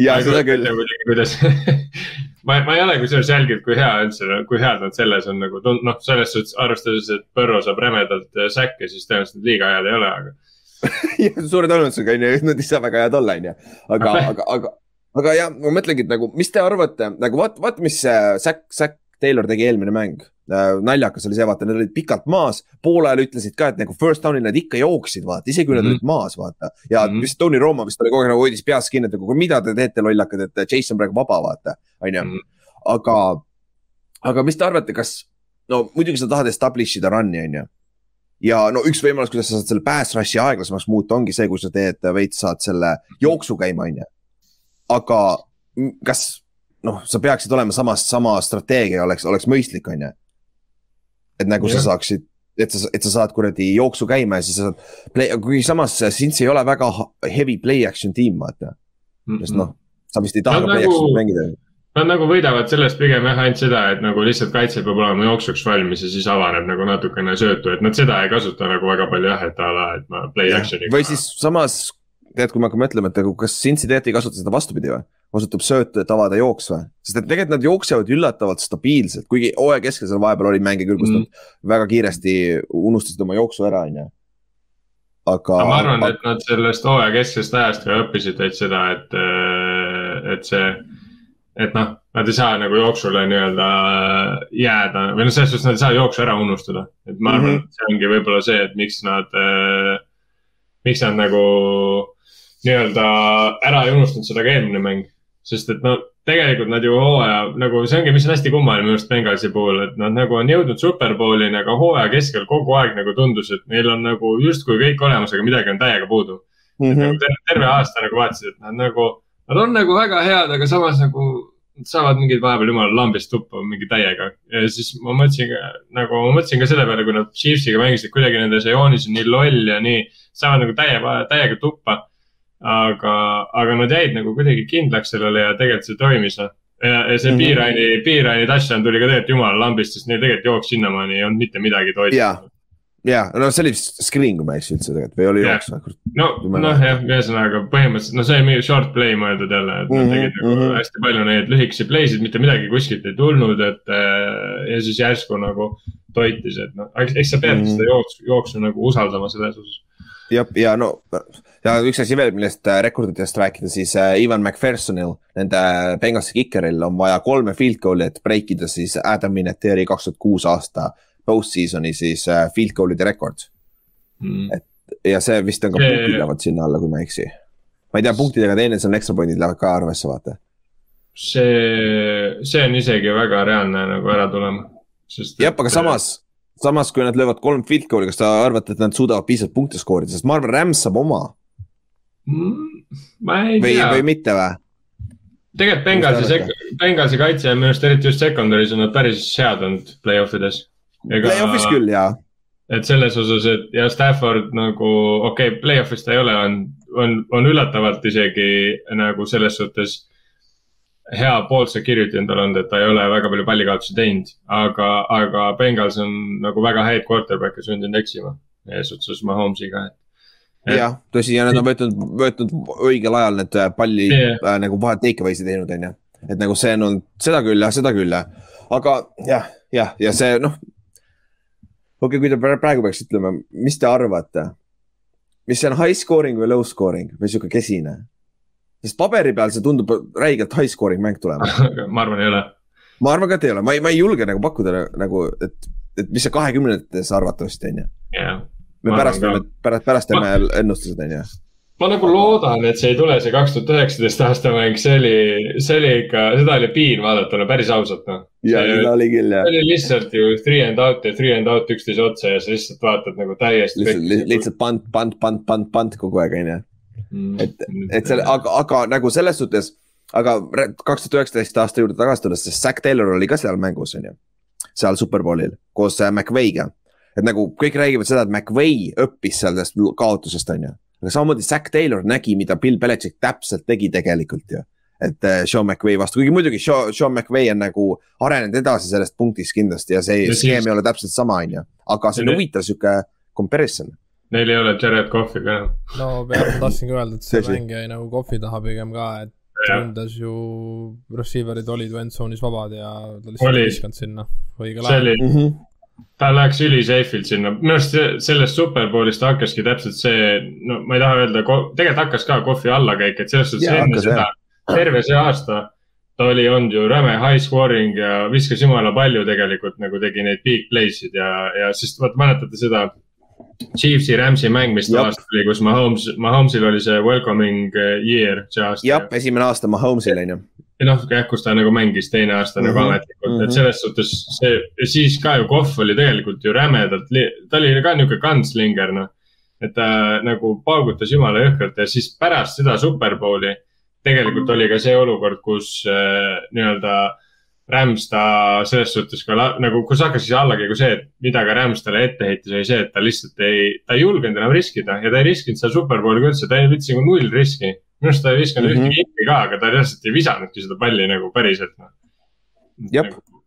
ja seda küll. kuidas <laughs> ma, ma ei ole kusjuures jälginud, kui hea üldse, kui head nad selles on nagu, noh, selles suhtes arvestades, et Põrro saab rämedalt säkke, siis tõenäoliselt liiga head ei ole, aga <laughs> suure tõenäosusega on ju, <laughs> nad ei saa väga head olla, on ju. aga aga, aga, aga jah, ma mõtlengi, et nagu, mis te arvate, nagu vaat, vaata, mis Zack, Zack Taylor tegi eelmine mäng äh,. naljakas oli see, vaata, nad olid pikalt maas, poole ajal ütlesid ka, et nagu first down'il nad ikka jooksid, vaata, isegi kui nad mm -hmm. olid maas, vaata. ja mm -hmm. vist Tony Rooma vist oli kogu aeg nagu hoidis peas kinni, et nagu mida te teete, lollakad, et Jason praegu vaba, vaata, on ju. Mhm. aga, aga mis te arvate, kas, no muidugi sa tahad establish ida run'i, on ju ja no üks võimalus, kuidas sa saad selle pass rush'i aeglasemaks muuta, ongi see, kui sa teed veits, saad selle jooksu käima, on ju. aga kas noh, sa peaksid olema samas, sama strateegia oleks, oleks mõistlik, on ju. et nagu ja. sa saaksid, et sa, et sa saad kuradi jooksu käima ja siis sa saad play, kuigi samas Cincy ei ole väga heavy play action tiim, vaata mm. -mm. sest noh, sa vist ei taha no, play nagu... action'it mängida Nad nagu võidavad sellest pigem jah ainult seda, et nagu lihtsalt kaitse peab olema jooksuks valmis ja siis avaneb nagu natukene söötu, et nad seda ei kasuta nagu väga palju jah, et a la, et ma play action'iga. või siis samas, tead, kui me hakkame mõtlema, et nagu kas Cincinnati ei kasuta seda vastupidi või? kasutab söötu, et avada jooks või? sest et tegelikult nad jooksevad üllatavalt stabiilselt, kuigi hooaja keskel seal vahepeal oli mänge küll, kus mm. nad väga kiiresti unustasid oma jooksu ära, on ju aga. ma arvan, et nad sellest hooaja keskest ajast ka õppisid veits seda, et, et see et noh, nad ei saa nagu jooksule nii-öelda jääda või noh, selles suhtes nad ei saa jooksu ära unustada. et ma arvan mm, -hmm. et see ongi võib-olla see, et miks nad äh,, miks nad nagu nii-öelda ära ei unustanud seda ka eelmine mäng. sest et no tegelikult nad ju hooaja nagu see ongi, mis on hästi kummaline minu arust Bengalsi puhul, et nad nagu on jõudnud superbowlini, aga hooaja keskel kogu aeg nagu tundus, et neil on nagu justkui kõik olemas, aga midagi on täiega puudu mm. -hmm. Nagu terve aasta nagu vaatasid, et nad nagu Nad on nagu väga head, aga samas nagu nad saavad mingeid vahepeal jumala lambist tuppa mingi täiega. ja siis ma mõtlesin nagu, ma mõtlesin ka selle peale, kui nad Chiefsiga mängisid, kuidagi nende see joonis on nii loll ja nii, saavad nagu täie, täiega tuppa. aga, aga nad jäid nagu kuidagi kindlaks sellele ja tegelikult see toimis noh. ja, ja see mm -hmm. piirraini, piirraini touchdown tuli ka tegelikult jumala lambist, sest neil tegelikult jooks sinnamaani ei olnud mitte midagi toimunud ja no see oli vist screen, kui ma ei eksi üldse tegelikult või oli jooks või? no, noh jah, ühesõnaga põhimõtteliselt, no see oli mingi short play mõeldud jälle, et nad mm -hmm, tegid nagu mm -hmm. hästi palju neid lühikesi play sid, mitte midagi kuskilt ei tulnud, et äh, ja siis järsku nagu toitis, et noh, eks sa pead mm -hmm. seda jooksu, jooksu nagu usaldama selles osas. jah, ja no ja üks asi veel, millest äh, rekorditest rääkida, siis äh, Ivan McPhersonil, nende Bengalsi kikeril on vaja kolme field goal'i, et break ida siis Adam Vinatieri kaks tuhat kuus aasta post-season'i siis uh, field goal'ide rekord mm.. et ja see vist on ka punktid lähevad sinna alla, kui ma ei eksi. ma ei tea, punktidega teine, seal extra point'id lähevad ka arvesse, vaata. see, see on isegi väga reaalne nagu ära tulema. jah, aga samas, samas kui nad löövad kolm field goal'i, kas te arvate, et nad suudavad piisavalt punkte skoorida, sest ma arvan, Rams saab oma mm,. ma ei või, tea. või mitte või? tegelikult Bengalsi, Bengalsi kaitse minu arust eriti just secondary's on nad päris head olnud play-off ides Play-off'is küll, jaa. et selles osas, et ja Stafford nagu, okei okay,, play-off'is ta ei ole, on, on, on üllatavalt isegi nagu selles suhtes hea pool security on tal olnud, et ta ei ole väga palju pallikaotusi teinud, aga, aga Bengals on nagu väga häid quarterback'e sundinud eksima eesotsas Mahomes'iga, et et.... jah, tõsi ja nad on võtnud, võtnud õigel ajal need palli yeah. äh, nagu vahet takeaway'si teinud, on ju. et nagu see on olnud, seda küll jah, seda küll jah. aga jah, jah, ja see noh, okei okay,, kui te praegu peaks ütlema, mis te arvate? mis see on high scoring või low scoring või sihuke kesine? sest paberi peal see tundub räigelt high scoring mäng tulema <laughs> ma arvan, ei ole. ma arvan ka, et ei ole, ma ei, ma ei julge nagu pakkuda nagu, et, et mis see kahekümnendates arvatavasti on ju. me pärast pärast, pärast teeme ma... ennustused on ju ma nagu loodan, et see ei tule, see kaks tuhat üheksateist aasta mäng, see oli, see oli ikka, seda oli piin vaadata, no päris ausalt noh. ja seda oli küll jah. see oli lihtsalt ju three and out ja three and out üksteise otsa ja sa lihtsalt vaatad nagu täiesti. lihtsalt, lihtsalt pant, pant, pant, pant, pant kogu aeg on ju. Mm. et, et selle, aga, aga nagu selles suhtes, aga kaks tuhat üheksateist aasta juurde tagasi tulles, sest Zack Taylor oli ka seal mängus, on ju. seal Superbowlil koos äh, McVay'ga. et nagu kõik räägivad seda, et McVay õppis sellest kaotusest, on ju aga samamoodi Zack Taylor nägi, mida Bill Belichik täpselt tegi tegelikult ju. et äh, Sean McVay vastu, kuigi muidugi Sean, Sean McVay on nagu arenenud edasi sellest punktist kindlasti ja see ja skeem ei ole täpselt sama, on ju. aga see on huvitav sihuke comparison. Neil ei ole Jared Cough'i ka enam. no ma tahtsingi öelda, et see <laughs> mäng jäi nagu Cough'i taha pigem ka, et ründas ju, receiver'id olid end zone'is vabad ja ta lihtsalt ei viskanud sinna õigel ajal. see oli mm, -hmm ta läks ülisafe'ilt sinna, minu arust sellest superbowlist hakkaski täpselt see, no ma ei taha öelda, tegelikult hakkas ka kohvi allakäik, et selles suhtes enne seda, terve see aasta ta oli olnud ju räme high scoring ja viskas jumala palju tegelikult nagu tegi neid big play'sid ja, ja siis vaata, mäletate seda. Chiefsi, Rams'i mäng, mis too aasta oli, kus Mahomes, Mahomes'il oli see welcoming year see aasta. jah, esimene aasta Mahomes'il on ju noh, jah, kus ta nagu mängis teine aasta mm -hmm. nagu ametlikult mm, -hmm. et mhm. selles suhtes see, siis ka ju Kohv oli tegelikult ju rämedalt, ta oli ka nihuke kantslinger, noh. et ta nagu paugutas jumala jõhkralt ja siis pärast seda Superbowli tegelikult oli ka see olukord, kus äh, nii-öelda Rams ta selles suhtes ka nagu, kus hakkas siis allakäigu see, et mida ka Rams talle ette heitis, oli see, et ta lihtsalt ei, ta ei julgenud enam riskida ja ta ei riskinud seal Superbowliga üldse, ta ei võttis nagu null riski. Minu arust ta ei visanud mm -hmm. ühtegi hitti ka, aga ta lihtsalt ei visanudki seda palli nagu päriselt no.. jah nagu...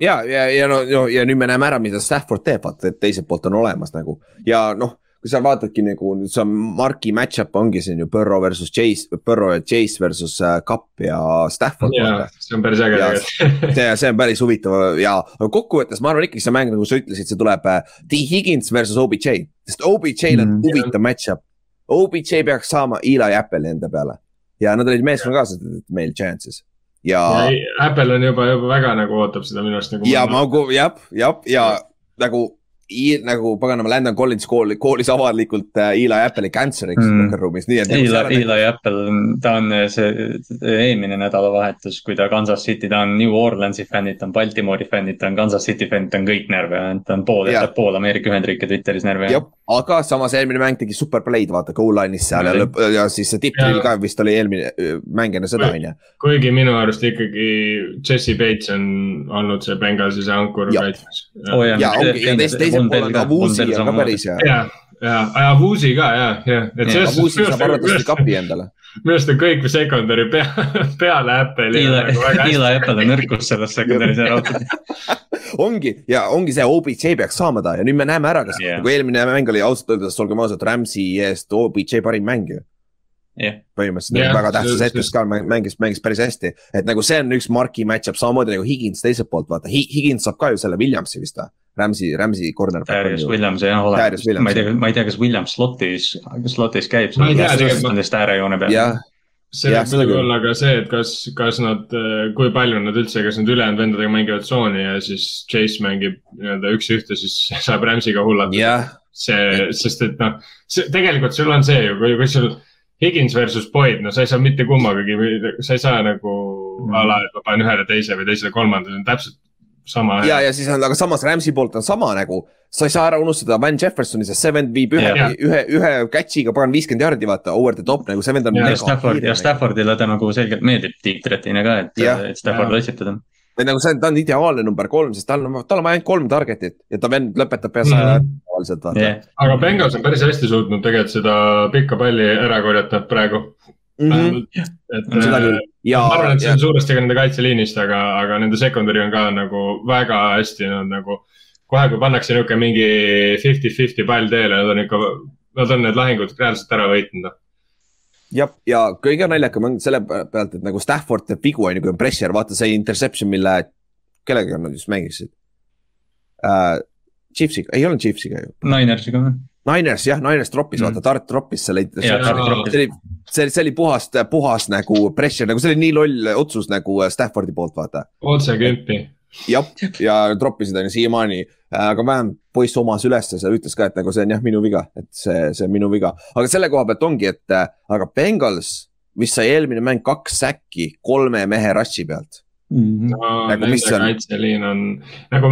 ja, ja, ja no, no ja nüüd me näeme ära, mida Stafford teeb, vaata, et teiselt poolt on olemas nagu. Ja noh kui sa vaatadki nagu, see on marki match-up ongi siin ju Burrow versus Chase, Burrow ja Chase versus uh, Cup ja Stafford. see on päris äge tegelikult. see, see on päris huvitav ja kokkuvõttes ma arvan ikkagi see mäng, nagu sa ütlesid, see tuleb uh, T Higgins versus OBJ, sest OBJ-l on mm, huvitav match-up OBJ peaks saama Eli Apple'i enda peale ja nad olid et meil chances ja, ja. Apple on juba, juba väga nagu ootab seda minu arust nagu. ja ma, jah, jah, ja nagu nagu paganama Landon Collins kool, koolis avalikult äh, Eli Apple'i cancer'iks mm. locker room'is, nii et. Eli, Eli nagu... Apple, ta on äh, see eelmine nädalavahetus, kui ta Kansas City, ta on New Orleansi fännid, ta on Baltimore'i fännid, ta on Kansas City fännid, ta on kõik närve, ta on pool, pool Ameerika Ühendriike Twitteris närve. aga samas eelmine mäng tegi super play'd, vaata goal line'is seal ja lõpp ja siis see tipp-drill ka vist oli eelmine mäng enne seda, on ju. kuigi minu arust ikkagi Jesse Bates on olnud see Bengalsi see ankur kaitsmas. ja, ja ongi ja teise, teisel pool on ka Vuusi on ka päris hea. ja, ja, ja Vuusi ka ja, ja. Vuusi saab arvatavasti kapi endale. minu arust on kõik secondary pea, peale Apple'i. Eli Apple on nõrkus selles secondary's ära <laughs> ongi ja ongi see OBJ peaks saama ta ja nüüd me näeme ära, kas yeah. nagu eelmine mäng oli ausalt öeldes, olgem ausad, Rams'i eest OBJ parim mäng ju yeah.. põhimõtteliselt yeah, väga tähtsas hetkes ka mängis, mängis päris hästi, et nagu see on üks marki match-up, samamoodi nagu Higins teiselt poolt, vaata Higins saab ka ju selle Williamsi vist või? Rams'i, Rams'i corner. Darius Williams jah olemas, ma ei tea, ma ei tea, kas Williams slotis, slotis käib. ma ei tea tegelikult. Nendest äärejoone peal. see võib muidugi olla ka see, et kas, kas nad, kui palju nad üldse, kas nad ülejäänud vendadega mängivad tsooni ja siis Chase mängib nii-öelda üks-ühte, siis saab Rams'iga hullata yeah.. see, sest et noh, see tegelikult sul on see ju, kui, kui sul Higins versus Boyd, no sa ei saa mitte kummagagi, sa ei saa nagu mm. a la, et ma panen ühele teise või teisele kolmanda, see on täpselt sama. ja, ja siis on, aga samas Rams'i poolt on sama nagu, sa ei saa ära unustada Van Jeffersoni, sest see vend viib ühe, ühe, ühe catch'iga pagan viiskümmend jardi, vaata, over the top nagu see vend on. ja Stafford ja Staffordile ta nagu selgelt meeldib deep threat'ina ka, et, et Stafford'i esitada et nagu see on, ta on ideaalne number kolm, sest tal on, tal on ainult kolm target'it ja ta vend lõpetab pea saja mm. tavaliselt vaata yeah.. aga Bengals on päris hästi suutnud tegelikult seda pikka palli ära korjata praegu mm. -hmm. et seda küll. Ja, ma arvan, et see on suuresti ka nende kaitseliinist, aga, aga nende secondary on ka nagu väga hästi, nad nagu. kohe, kui pannakse niisugune mingi fifty-fifty pall teele, nad on ikka, nad on need lahingud reaalselt ära võitnud noh jah, ja kõige naljakam on selle pealt, et nagu Stafford teeb vigu, on ju, kui on pressure, vaata see interception, mille, kellega nad just mängisid uh,. Chiefsiga, ei olnud Chiefsiga ju. Ninersiga või? Niners jah, Niners troppis mm., vaata, Tart troppis selle. see oli, see, see oli puhas, puhas nagu pressure, nagu see oli nii loll otsus nagu Staffordi poolt, vaata. otse kümpi jah, ja troppisid on ju siiamaani, aga vähemalt poiss omas ülesse, seal ütles ka, et nagu see on jah, minu viga, et see, see on minu viga. aga selle koha pealt ongi, et aga Bengals, mis sai eelmine mäng kaks säkki kolme mehe rush'i pealt Mm -hmm. no, nagu, nende on... kaitseliin on, nagu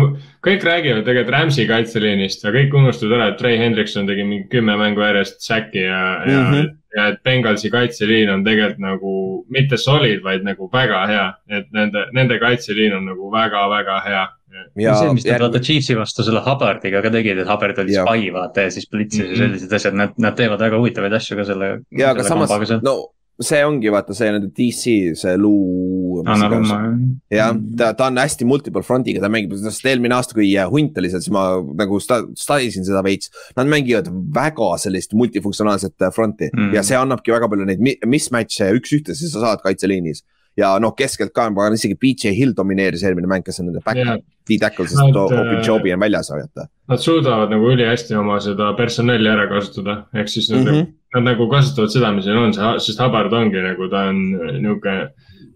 kõik räägivad tegelikult Rams'i kaitseliinist ja kõik unustavad ära, et Trey Hendrikson tegi mingi kümme mängu järjest säki ja mm, -hmm. ja, mhm. ja et Bengalsi kaitseliin on tegelikult nagu mitte solid, vaid nagu väga hea. et nende, nende kaitseliin on nagu väga-väga hea. Ja see, mis nad järg... vaata Chiefsi vastu selle Hubbardiga ka tegid, et Hubbard oli spy vaata ja siis blitsis -hmm. ja mhm. sellised asjad, nad, nad teevad väga huvitavaid asju ka selle. ja, aga samas, no see ongi vaata see nende DC, see luu. jah, ta, ta on hästi multiple front'iga, ta mängib, sest eelmine aasta, kui Hunt oli seal, siis ma nagu studisin seda veits. Nad mängivad väga sellist multifunktsionaalset front'i mm. ja see annabki väga palju neid mismatch'e üks-ühte, siis sa saad kaitseliinis ja noh, keskelt ka, ma arvan isegi BJ Hill domineeris eelmine mäng, kes on nende back yeah., D-tackle, sest Obi on väljas, vaata. Nad suudavad nagu ülihästi oma seda personali ära kasutada, ehk siis mm -hmm. nad nagu kasutavad seda, mis neil on, sest Hubbard ongi nagu ta on nihuke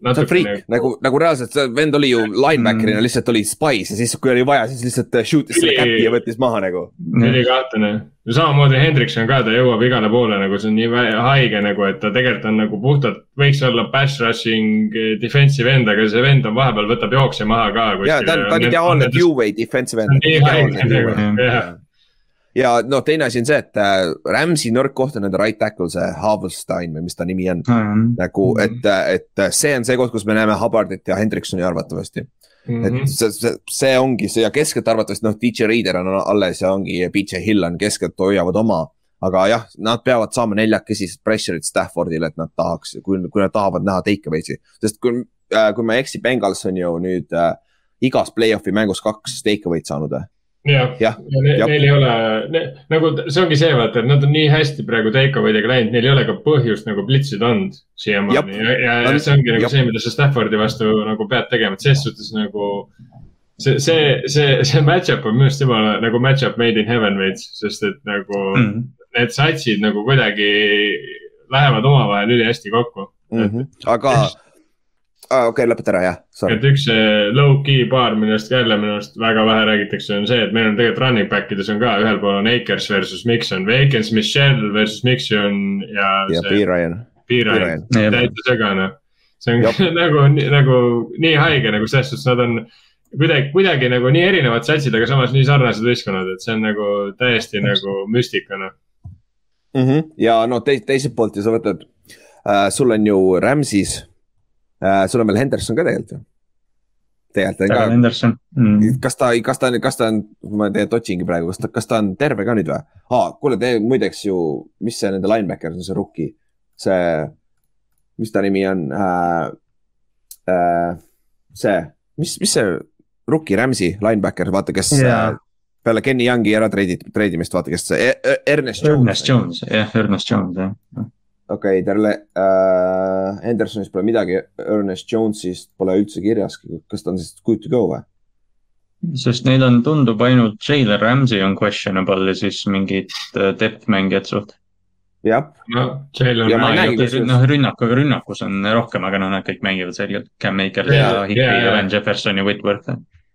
see on friik nagu, nagu, nagu reaalselt see vend oli ju linebacker'ina mm. lihtsalt oli spice ja siis, kui oli vaja, siis lihtsalt äh, shoot'is selle käpi ja võttis maha nagu. ülikahtlane ja samamoodi Hendrikson ka, ta jõuab igale poole nagu see on nii haige nagu, et ta tegelikult on nagu puhtalt, võiks olla pass rushing eh, defensive end, aga see vend on vahepeal võtab jookse maha ka. ja ta on, ta on ideaalne two-way defensive end. nii haige nagu, jah ja noh, teine asi on see, et äh, Rams'i nõrk koht on nende right tackle, see Havelstein või mis ta nimi on mm. -hmm. nagu, et, et see on see koht, kus me näeme Hubbardit ja Hendriksoni arvatavasti mm. -hmm. et see, see, see ongi see ja keskelt arvatavasti noh, DJ Reader on alles ja ongi BJ Hill on keskelt hoiavad oma. aga jah, nad peavad saama neljakesi pressure'it Staffordile, et nad tahaks, kui, kui nad tahavad näha take away'si, sest kui äh,, kui ma ei eksi, Bengals on ju nüüd äh, igas play-off'i mängus kaks take away'd saanud või jah ja, ja, ne, neil ei ole ne,, nagu see ongi see, vaata, et nad on nii hästi praegu takeaway'dega läinud, neil ei ole ka põhjust nagu blitsida olnud siiamaani ja, ja, ja see ongi nagu jab. see, mida sa Staffordi vastu nagu pead tegema, et ses suhtes nagu. see, see, see, see match-up on minu arust jumala nagu match-up made in heaven veits, sest et nagu mm -hmm. need satsid nagu kuidagi lähevad omavahel ülihästi kokku mm. -hmm. aga aa ah,, okei okay,, lõpeta ära, jah. et üks low-key paar, millest ka jälle minu arust väga vähe räägitakse, on see, et meil on tegelikult running back ides on ka, ühel pool on Akers versus Mikson Akers, Michelle versus Mikson ja. ja B Ryan. B Ryan, täitsa segane. see on <laughs> nagu, nagu nii haige nagu selles suhtes, nad on kuidagi, kuidagi nagu nii erinevad satsid, aga samas nii sarnased võistkonnad, et see on nagu täiesti nagu müstika, noh mm -hmm.. ja no te, teiselt poolt ja sa võtad äh,, sul on ju Rams'is äh,, sul on veel Henderson ka tegelikult ju. tegelikult Darrell ka. Henderson mm.. kas ta, kas ta, kas ta on, ma tegelikult otsingi praegu, kas ta, kas ta on terve ka nüüd või ah,? kuule, te muideks ju, mis see nende linebacker on, see rookie, see, mis ta nimi on äh,? Äh, see, mis, mis see rookie Ramsey linebacker, vaata, kes yeah. peale Kenny Youngi ära treidid, treidimist, vaata, kes see E- Ernest Jones. Ernest Jones, jah, Ernest Jones, jah. Okei okay,, Terle äh,, Hendersonist pole midagi, Ernest Jones'ist pole üldse kirjaski, kas ta on siis good to go või? sest neil on, tundub ainult Jalen Ramsey on questionable ja siis mingid äh, depth mängijad suht. jah, Ja noh, rünnaku, rünnakus on rohkem, aga noh, nad kõik mängivad selgelt. Cam Maker ja Jaa, Hickley jaa, ja. Van Jefferson ja Whitworth.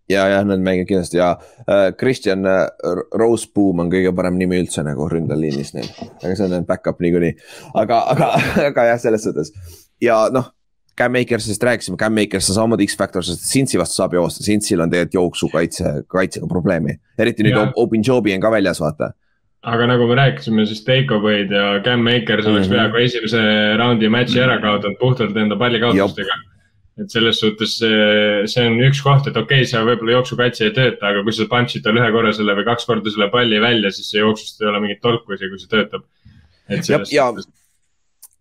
ja, ja nad mängivad kindlasti ja äh, Christian äh, Roseboom on kõige parem nimi üldse nagu ründeliinis neil, aga see on nende back-up niikuinii. aga, aga, aga jah, selles suhtes ja noh, Cam Makersist rääkisime, Cam Makers on samamoodi X-Factor, sest Cincy vastu saab joosta, Cincyl on tegelikult jooksukaitse, kaitsega probleemi. eriti nüüd Jaa. Open Jobi on ka väljas, vaata. aga nagu me rääkisime, siis Take Away'd ja Cam Makers oleks Mhm. peaaegu esimese raundi match'i ära kaotanud puhtalt enda pallikaotustega. Et selles suhtes see, see on üks koht, et okei okay,, seal võib-olla jooksukaitse ei tööta, aga kui sa punch'id tal ühe korra selle või kaks korda selle palli välja, siis see jooksust ei ole mingit tolku isegi, kui see töötab. ja ja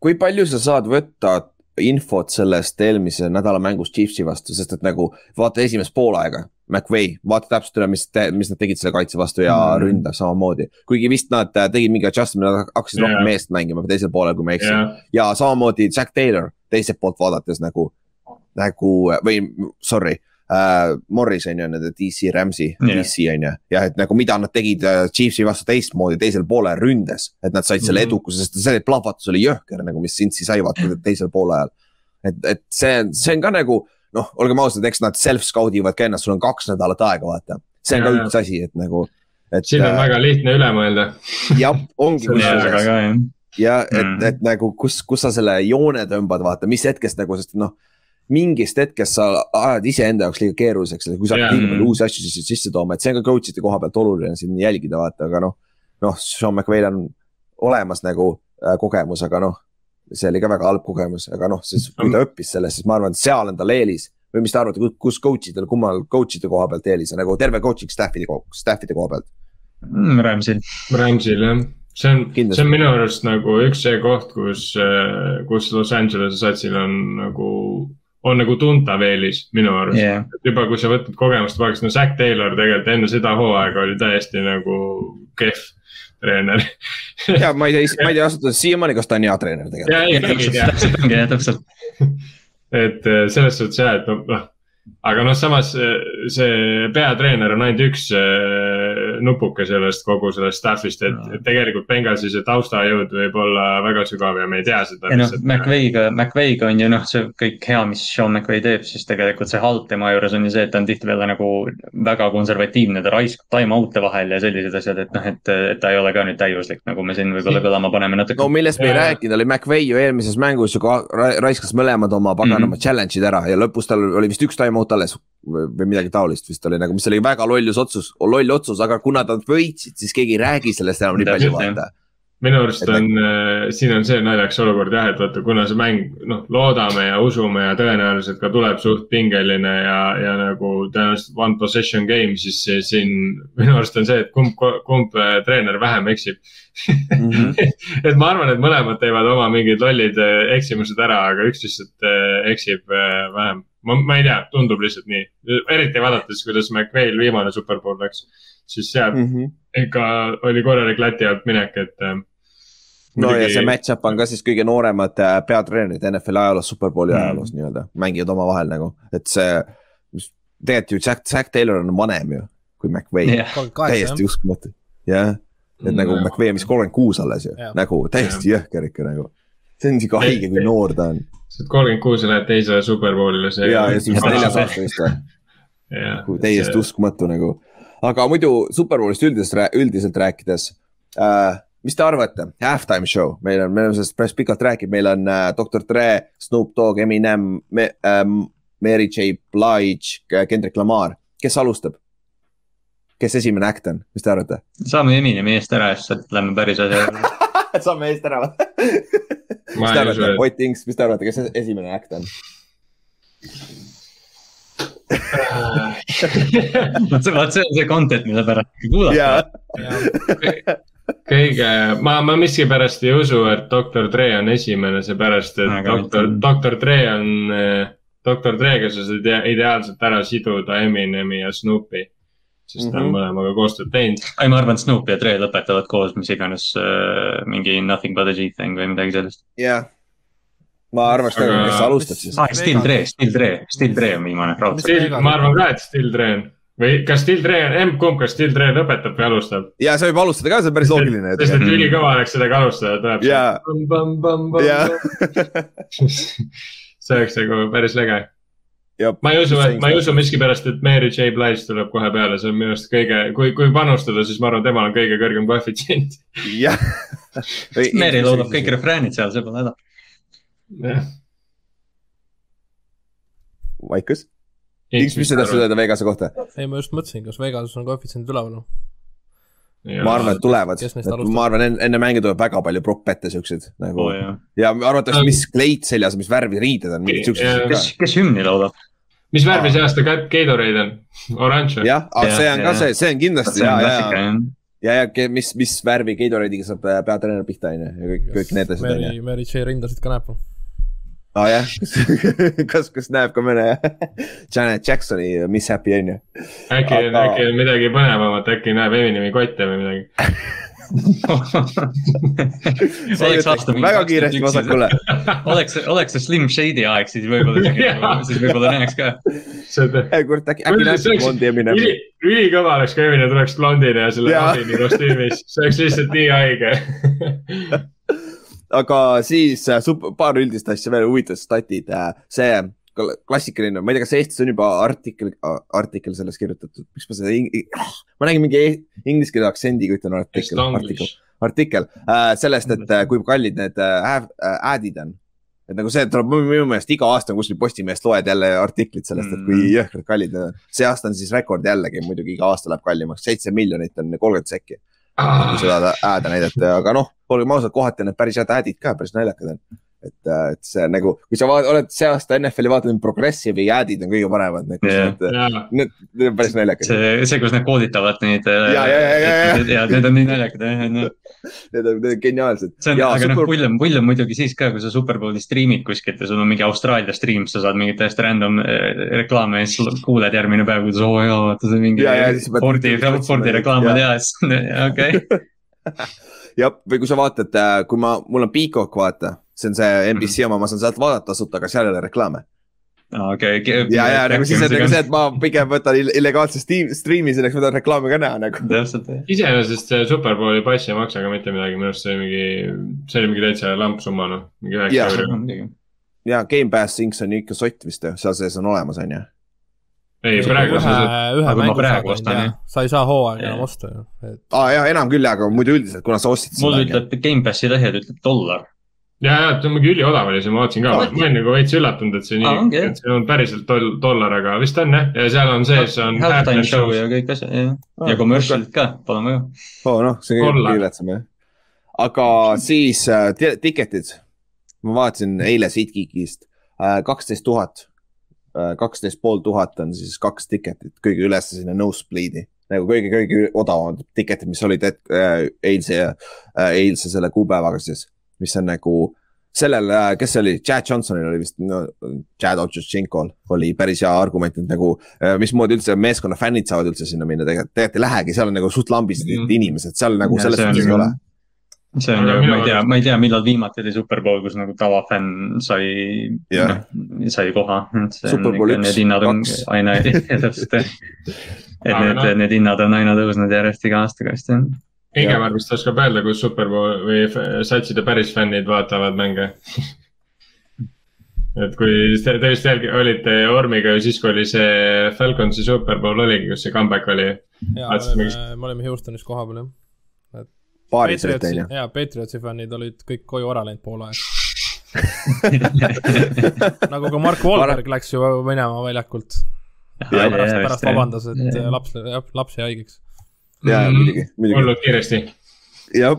kui palju sa saad võtta infot sellest eelmise nädala mängust Chiefsi vastu, sest et nagu vaata esimest poolaega, McVay, vaata täpselt üle, mis, mis nad tegid selle kaitse vastu ja mm. ründav samamoodi. kuigi vist nad äh, tegid mingi adjustment'i, nad hakkasid Jaa. rohkem meest mängima teisel poolel, kui ma ei eksi. jah, ja samamoodi Jack Taylor teiselt poolt vaadates nagu, nagu või sorry äh,. Morris on ju nende DC Jah. yeah. DC on ju ja et nagu mida nad tegid äh, Chiefsi vastu teistmoodi teisel poolel ründes, et nad said selle Mhm. edukuse, sest see plahvatus oli jõhker nagu, mis Cincy sai vaata teisel poolajal. et, et see, see on ka nagu noh, olgem ausad, eks nad self-scout ivad ka ennast, sul on kaks nädalat aega, vaata. see on ka Jaa. üks asi, et nagu, et siin on väga lihtne üle mõelda. jah, ongi <laughs> kusjuures ka jah. ja et Mm. mm., et nagu kus, kus sa selle joone tõmbad, vaata, mis hetkest nagu, sest noh. Mingist hetkest sa ajad iseenda jaoks liiga keeruliseks, kui sa hakkad liiga palju uusi asju sisse, sisse tooma, et see on ka coach'ide koha pealt oluline siin jälgida, vaata, aga noh. noh, Sean McVay'l on olemas nagu äh, kogemus, aga noh, see oli ka väga halb kogemus, aga noh, siis kui ta õppis sellest, siis ma arvan, et seal on tal eelis. või mis te arvate, kus coach idel, kummal coach'ide koha pealt eelis on nagu terve coaching staff'i, staff'ide koha pealt? Mm, Ramsil, Ramsil jah, see on, Kindlasti. see on minu arust nagu üks see koht, kus, kus Los Angelese satsil on nagu, on nagu tuntav eelis minu arust et juba, kui sa võtad kogemust vaadaks, no Zack Taylor tegelikult enne seda hooaega oli täiesti nagu kehv treener. ja ma ei tea, ma ei tea ausalt öeldes siiamaani, kas ta on hea treener tegelikult. täpselt ongi jah, täpselt. et eh, selles suhtes jah, et noh, aga noh, samas eh, see peatreener on ainult üks eh, nupuke sellest kogu sellest staff'ist, et et tegelikult Bengalsi see taustajõud võib olla väga sügav ja me ei tea seda ei noh, McVay'ga, McVay'ga on ju noh, see kõik hea, mis Sean McVay teeb, siis tegelikult see halb tema juures on ju see, et ta on tihtipeale nagu väga konservatiivne, ta raiskab time out'e vahel ja sellised asjad, et noh, et, et ta ei ole ka nüüd täiuslik, nagu me siin võib-olla kõlama paneme natuke no. millest me ei rääkinud, oli McVay ju eelmises mängus ju ka ra- raiskas mõlemad oma paganama mm. -hmm. challenge'id ära ja lõpus tal oli vist üks time out alles või või midagi taolist vist oli nagu, mis oli väga lollus otsus, loll otsus, aga kuna nad võitsid, siis keegi ei räägi sellest enam nii palju vaata. minu arust on, siin on see naljakas olukord jah, et vaata, kuna see mäng, noh, loodame ja usume ja tõenäoliselt ka tuleb suht pingeline ja, ja nagu tõenäoliselt one possession game, siis siin <laughs> minu arust on see, et kumb, kumb äh, treener vähem eksib Mhm. <laughs> et ma arvan, et mõlemad teevad oma mingid lollid äh, eksimused ära, aga üks lihtsalt äh, eksib äh, vähem. ma, ma ei tea, tundub lihtsalt nii, eriti vaadates, kuidas McVay'l viimane superbowl läks, siis sealt Mhm. ikka oli korralik lati alt minek, et äh, no ja see match-up on ka siis kõige nooremad äh, peatreenerid NFL ajaloos, superbowli Mm. ajaloos nii-öelda, mängivad omavahel nagu, et see. tegelikult ju Jack, Jack Taylor on vanem ju kui McVay yeah., täiesti uskumatu, jah. et nagu Mm. McVay on vist kolmkümmend kuus alles ju Jah., nagu täiesti jõhker ikka nagu. see on siuke haige, kui noor ta on kolmkümmend kuus ja lähed teisele superbowlile. ja, ja siis Ja <laughs> neljas aasta vist või, täiesti uskumatu nagu. aga muidu Superbowlist üldiselt, üldiselt rääkides äh,. mis te arvate, halftime show, meil on, me oleme sellest päris pikalt rääkinud, meil on äh, Dr Dre, Snoop Dogg, Eminem me,, äh, Mary J Blige, Kendrick Lamar, kes alustab? Kes esimene act on, mis te arvate? saame Eminemi eest ära ja siis lähme päris asja juurde. <laughs> saame eest ära või? mis Ma te arvate Ott Inks, mis te arvate, kes esimene act on? <laughs> vot see, vot see on see content, mille pärast kuulata. kõige, ma, ma miskipärast ei usu, et doktor Dre on esimene, seepärast et doktor, doktor Dre on, doktor Dre'ga sa saad ideaalselt ära siduda Eminemi ja Snoopi sest ta mm -hmm. on mhm. mõlemaga koostööd teinud. ei, ma arvan, et Snoop ja Dre lõpetavad koos mis iganes äh, mingi Nothing but a G thing või midagi sellist. jah yeah., ma arvaks ka Aga..., kes alustab siis ah,. Still Dre, Still Dre, Still Dre on viimane. ma arvan ka, et Still Dre on või kas Still Dre on, emb-kumb, kas Still Dre lõpetab või alustab? ja see võib alustada ka, see on päris loogiline. sest et ülikõva oleks sellega alustada, tuleb yeah.. see oleks nagu päris lege ma ei usu, ma ei usu miskipärast, et Mary J Blige tuleb kohe peale, see on minu arust kõige, kui, kui panustada, siis ma arvan, temal on kõige kõrgem koefitsient. jah. <laughs> Mary loodab kõik refräänid seal, see pole häda. jah. vaikus. X, mis sa tahtsid öelda Vegase kohta? ei, ma just mõtlesin, kas Vegases on koefitsient üleval Ja, ma arvan, et tulevad, ma arvan, enne, enne mänge tuleb väga palju propp-ette siukseid nagu oh, ja arvatakse, mis kleit seljas, mis värvi riided on, mingid siuksed. kes, kes hümni laulab? mis värvi see aasta Gatorade on? oranž või? jah, see on ka see, see on kindlasti ja, ja, ja, ja mis, mis värvi Gatorade'iga saab äh, peatreener pihta, on ju, ja kõik, kõik need asjad, ju. Mary J rindasid ka näeb aa ah, jah, kas, kas näeb ka mõne <laughs> Janet Jacksoni Miss Happy on ju. äkki Aga..., äkki on midagi põnevamat, äkki näeb Eminemi kotte või midagi <laughs> oleks aasta mingi. väga kiiresti vasakule <laughs> oleks, oleks see Slim Shady aeg, siis võib-olla, siis võib-olla näeks ka. kurat, äkki, äkki näeb blondi Eminem. ülikõva oleks, kui Eminem tuleks blondina ja selle Robini kostüümis, see oleks lihtsalt nii haige aga siis äh, paar üldist asja veel, huvitavad statid, äh, see klassikaline, ma ei tea, kas Eestis on juba artikkel, artikkel sellest kirjutatud, miks ma seda, ma nägin mingi e-, inglise keele aktsendiga ütlen artikkel, artikkel, artikkel äh, sellest, et äh, kui kallid need äh, ad'id on. et nagu see tuleb minu meelest iga aasta kuskil Postimehest loed jälle artiklit sellest, et kui mm. jõhkralt kallid need on. see aasta on siis rekord jällegi, muidugi iga aasta läheb kallimaks, seitse miljonit on kolmkümmend sekki ah.. Seda ad'e näidata, aga noh, olgem ausad, kohati on need päris head ad'id ka, päris naljakad on et, äh, et see nagu, kui sa vaat, oled see aasta NFL-i vaadanud, progressive'i jäädid on kõige paremad, need, need, need, need on päris naljakad. see, see, kus nad kooditavad neid. Äh, ja, ja, ja, ja, ja. ja need on nii naljakad, jah, no.. Need on, need on geniaalsed. see on, aga noh, pull on, pull on muidugi siis ka, kui sa Superbowli striimid kuskilt ja sul on mingi Austraalia stream, sa saad mingit täiesti random äh, reklaame ja siis kuuled järgmine päev, kuidas oo oh, jaa, vaata see mingi. Fordi, Fordi reklaam on hea, siis <laughs> okei. <laughs> jah, või kui sa vaatad, kui ma, mul on Peacock, vaata see on see NBC mm -hmm. oma, ma saan sealt vaadata tasuta, aga seal ei ole reklaame okei okay.. ja, ja nagu siis on nagu see, et ma pigem võtan illegaalse striimi selleks, ma tahan reklaami ka näha nagu. täpselt jah. iseenesest see Superbowli pass ei maksa ka mitte midagi, minu arust see oli mingi, see oli mingi täitsa lampsumma noh, mingi üheksa euri. ja Gamepass Inc on ikka sott vist ju, seal sees on olemas, on ju. ei, praegu ühe, ühe mängu saad, sa ei saa hooaega enam osta ju. aa jaa, enam küll, aga muidu üldiselt, kuna sa ostsid. mul ütleb Gamepassi lehel ütleb dollar ja, ja ta on mingi üliodav oli see, ma vaatasin ka, ma olin nagu veits üllatunud, et see nii ah,, et see on päriselt doll, dollar, aga vist on jah, ja seal on sees on. Halftime show ja kõik asjad ja ah,, ja commercial'id ka, pole mõju. oo oh, noh, see on kõige viletsam jah. aga siis äh, ticket'id, ma vaatasin eile SeatGeekist äh,, kaksteist tuhat äh,, kaksteist pool tuhat on siis kaks ticket'it kõige ülesse sinna nosebleed'i. Nagu kõige-kõige odavamad ticket'id, mis olid et, äh, eilse äh,, eilse selle kuupäevaga siis mis on nagu sellel, äh, kes see oli, Chad Johnsonil oli vist no,, Chad Ochochinkol oli päris hea argument, et nagu äh, mismoodi üldse meeskonna fännid saavad üldse sinna minna, tegelikult, tegelikult ei lähegi, seal on nagu suht lambised mm -hmm. inimesed, seal nagu ja, selles mõttes ei ole see on ju, ma ei tea, ma ei tea, millal viimati oli Superbowl, kus nagu tavafänn sai yeah., noh, sai koha. Hinnad on kaks. aina, <laughs> täpselt et need no., need hinnad on aina tõusnud järjest iga aastaga vist jah Ingemar vist oskab öelda, kus Superbowl või satside päris fännid vaatavad mänge <laughs> et kui te, te vist jälgi, olite Ormiga ju siis, kui oli see Falconsi Superbowl oligi, kus see comeback oli. ja, me olime, me olime Houstonis kohapeal jah. baaris olite on ju? jaa, Patriotsi fännid olid kõik koju ära läinud poole aeg <laughs> nagu ka Mark Wahlberg läks ju minema väljakult. pärast, pärast vabandas, et laps, laps jäi haigeks ja mm, muidugi, muidugi. hullult kiiresti. jah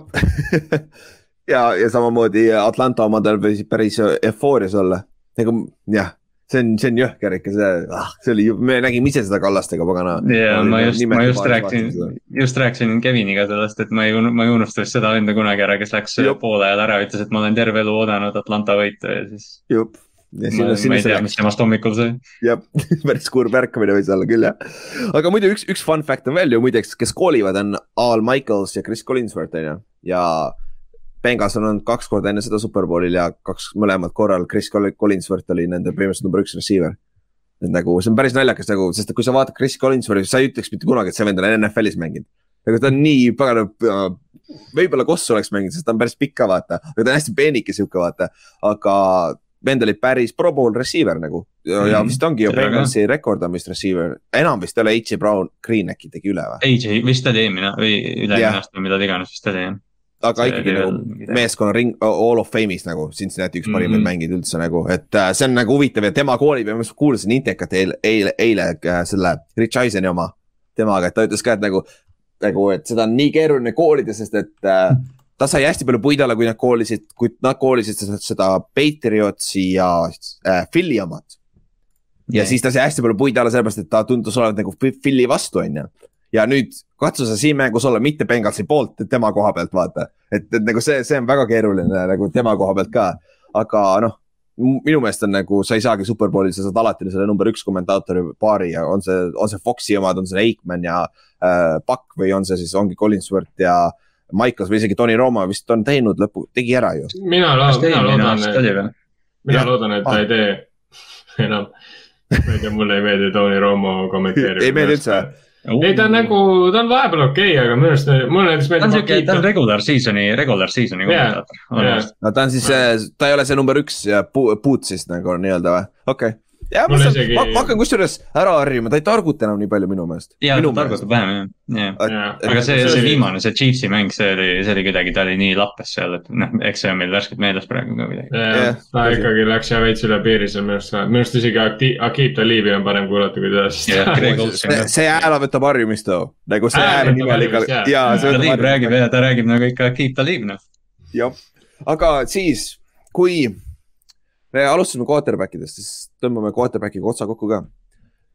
<laughs> ja, ja samamoodi Atlanta omadel võisid päris eufoorias olla, nagu jah, see on, see on jõhker ikka, see ah,, see oli, me nägime ise seda Kallastega, pagana. ja ma just, ma just rääkisin, just rääkisin Keviniga sellest, et ma ei, ma ei unusta vist seda venda kunagi ära, kes läks Jup. poole ajal ära, ütles, et ma olen terve elu oodanud Atlanta võitu ja siis. Ja ma, ma ei tea, mis temast hommikul sai. jah, <laughs> päris kurb ärkamine võis olla küll jah. aga muidu üks, üks fun fact on veel ju muideks, kes koolivad, on Al Michaels ja Chris Collinsworth on ju ja Bengals on olnud kaks korda enne seda superbowlil ja kaks mõlemad korral Chris Collinsworth oli nende põhimõtteliselt number üks receiver. et nagu see on päris naljakas nagu, sest kui sa vaatad Chris Collinsworthi, sa ei ütleks mitte kunagi, et see vend on NFL-is mänginud. nagu ta on nii pagana, võib-olla Kossu oleks mänginud, sest ta on päris pikk ka vaata, aga ta on hästi peenike sihuke vaata, aga vend oli päris pro bowl receiver nagu ja, ja mhm. vist ongi ju Bengalsi rekord on vist receiver, enam vist ei ole H. Brown, Green äkki tegi üle või? H, vist oli eelmine või üle-eelmine aasta või mida iganes vist oli jah aga ikkagi nagu meeskonna ring, all of fame'is nagu Cincinnati üks parimaid mm -hmm. mängijaid üldse nagu, et äh, see on nagu huvitav ja tema koolib ja ma kuulasin Intekat eile, eile, eile äh, selle Rich Eiseni oma temaga, et ta ütles ka, et nagu, nagu, et seda on nii keeruline koolida, sest et äh, <laughs> ta sai hästi palju puid alla, kui nad koolisid, kui nad koolisid seda, seda Patriotsi ja äh, Philly omat. ja yeah. siis ta sai hästi palju puid alla, sellepärast et ta tundus olevat nagu Philly vastu, on ju ja nüüd katsu sa siin mängus olla mitte Bengalsi poolt, tema koha pealt vaata. et, et nagu see, see on väga keeruline nagu tema koha pealt ka, aga noh minu meelest on nagu, sa ei saagi superbowlil, sa saad alati selle number üks kommentaatori paari ja on see, on see Foxi omad, on see Aikman ja äh, Buck või on see siis, ongi Collinsworth ja Michaels või isegi Tony Roma vist on teinud lõpu, tegi ära ju. mina, mina loodan, et, mina loodan, et ta ei tee <laughs> enam. ma ei tea, mulle ei meeldi Tony Romo kommenteerimine. ei meeldi üldse ei, ta on nagu, ta on vahepeal okei okay,, aga minu arust, mulle näiteks meeldib. ta on siuke, ta on regular season'i, regular season'i kommentaator yeah.. no ta on siis, ta ei ole see number üks ja boot siis nagu nii-öelda või, okei. okay ja ma, saan, ma, ma hakkan kusjuures ära harjuma, ta ei targuta enam nii palju minu meelest. ja ta targutab vähem jah, jah. aga see, see viimane, see Chiefsi mäng, see oli, see oli kuidagi, ta oli nii lappes seal, et noh, eks see on meil värskelt meeles praegu ka kuidagi. ta ikkagi läks jah veits üle piiri seal minu arust, minu arust isegi Akib Talibi on parem kuulata kui teda, sest. <laughs> see hääl võtab harjumist too, nagu see hääl nimel ikka, jaa. Talib räägib ja ta räägib nagu ikka Akib Talib noh. jah, aga siis, kui me alustasime quarterback idest, siis tõmbame quarterback'iga otsa kokku ka.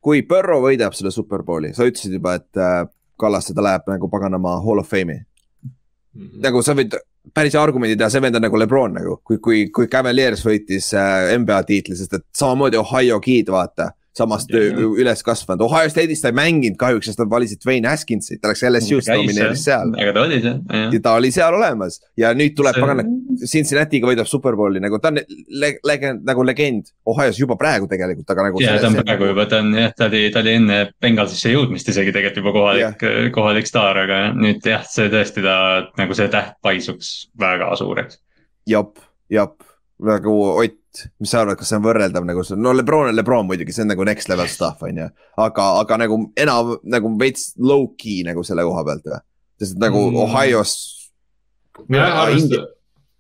kui Burrow võidab selle superbowli, sa ütlesid juba, et äh, Kallaste, ta läheb nagu paganama hall of fame'i mm. -hmm. nagu sa võid päris argumendi teha, see vend on nagu Lebron nagu, kui, kui, kui Cavaliers võitis äh, NBA tiitli, sest et samamoodi Ohio Kid, vaata samast üles kasvanud, Ohio State'is ta ei mänginud kahjuks, sest nad valisid Dwayne Haskinsit, ta läks LSU-st nomineeris seal. aga ta oli seal. ja ta oli seal olemas ja nüüd tuleb pagana Cincinnati'ga võidab superbowli nagu ta on le legend, nagu legend Ohio's juba praegu tegelikult, aga nagu. ja ta on praegu juba, ta on jah, ta oli, ta oli enne Bengalsisse jõudmist isegi tegelikult juba kohalik, kohalik staar, aga nüüd jah, see tõesti ta nagu see täht paisuks väga suureks. jep, jep, nagu Ott mis sa arvad, kas see on võrreldav nagu, no Lebron on Lebron muidugi, see on nagu next level stuff on ju. aga, aga nagu enam nagu veits low key nagu selle koha pealt või? sest et nagu mm. Ohio's.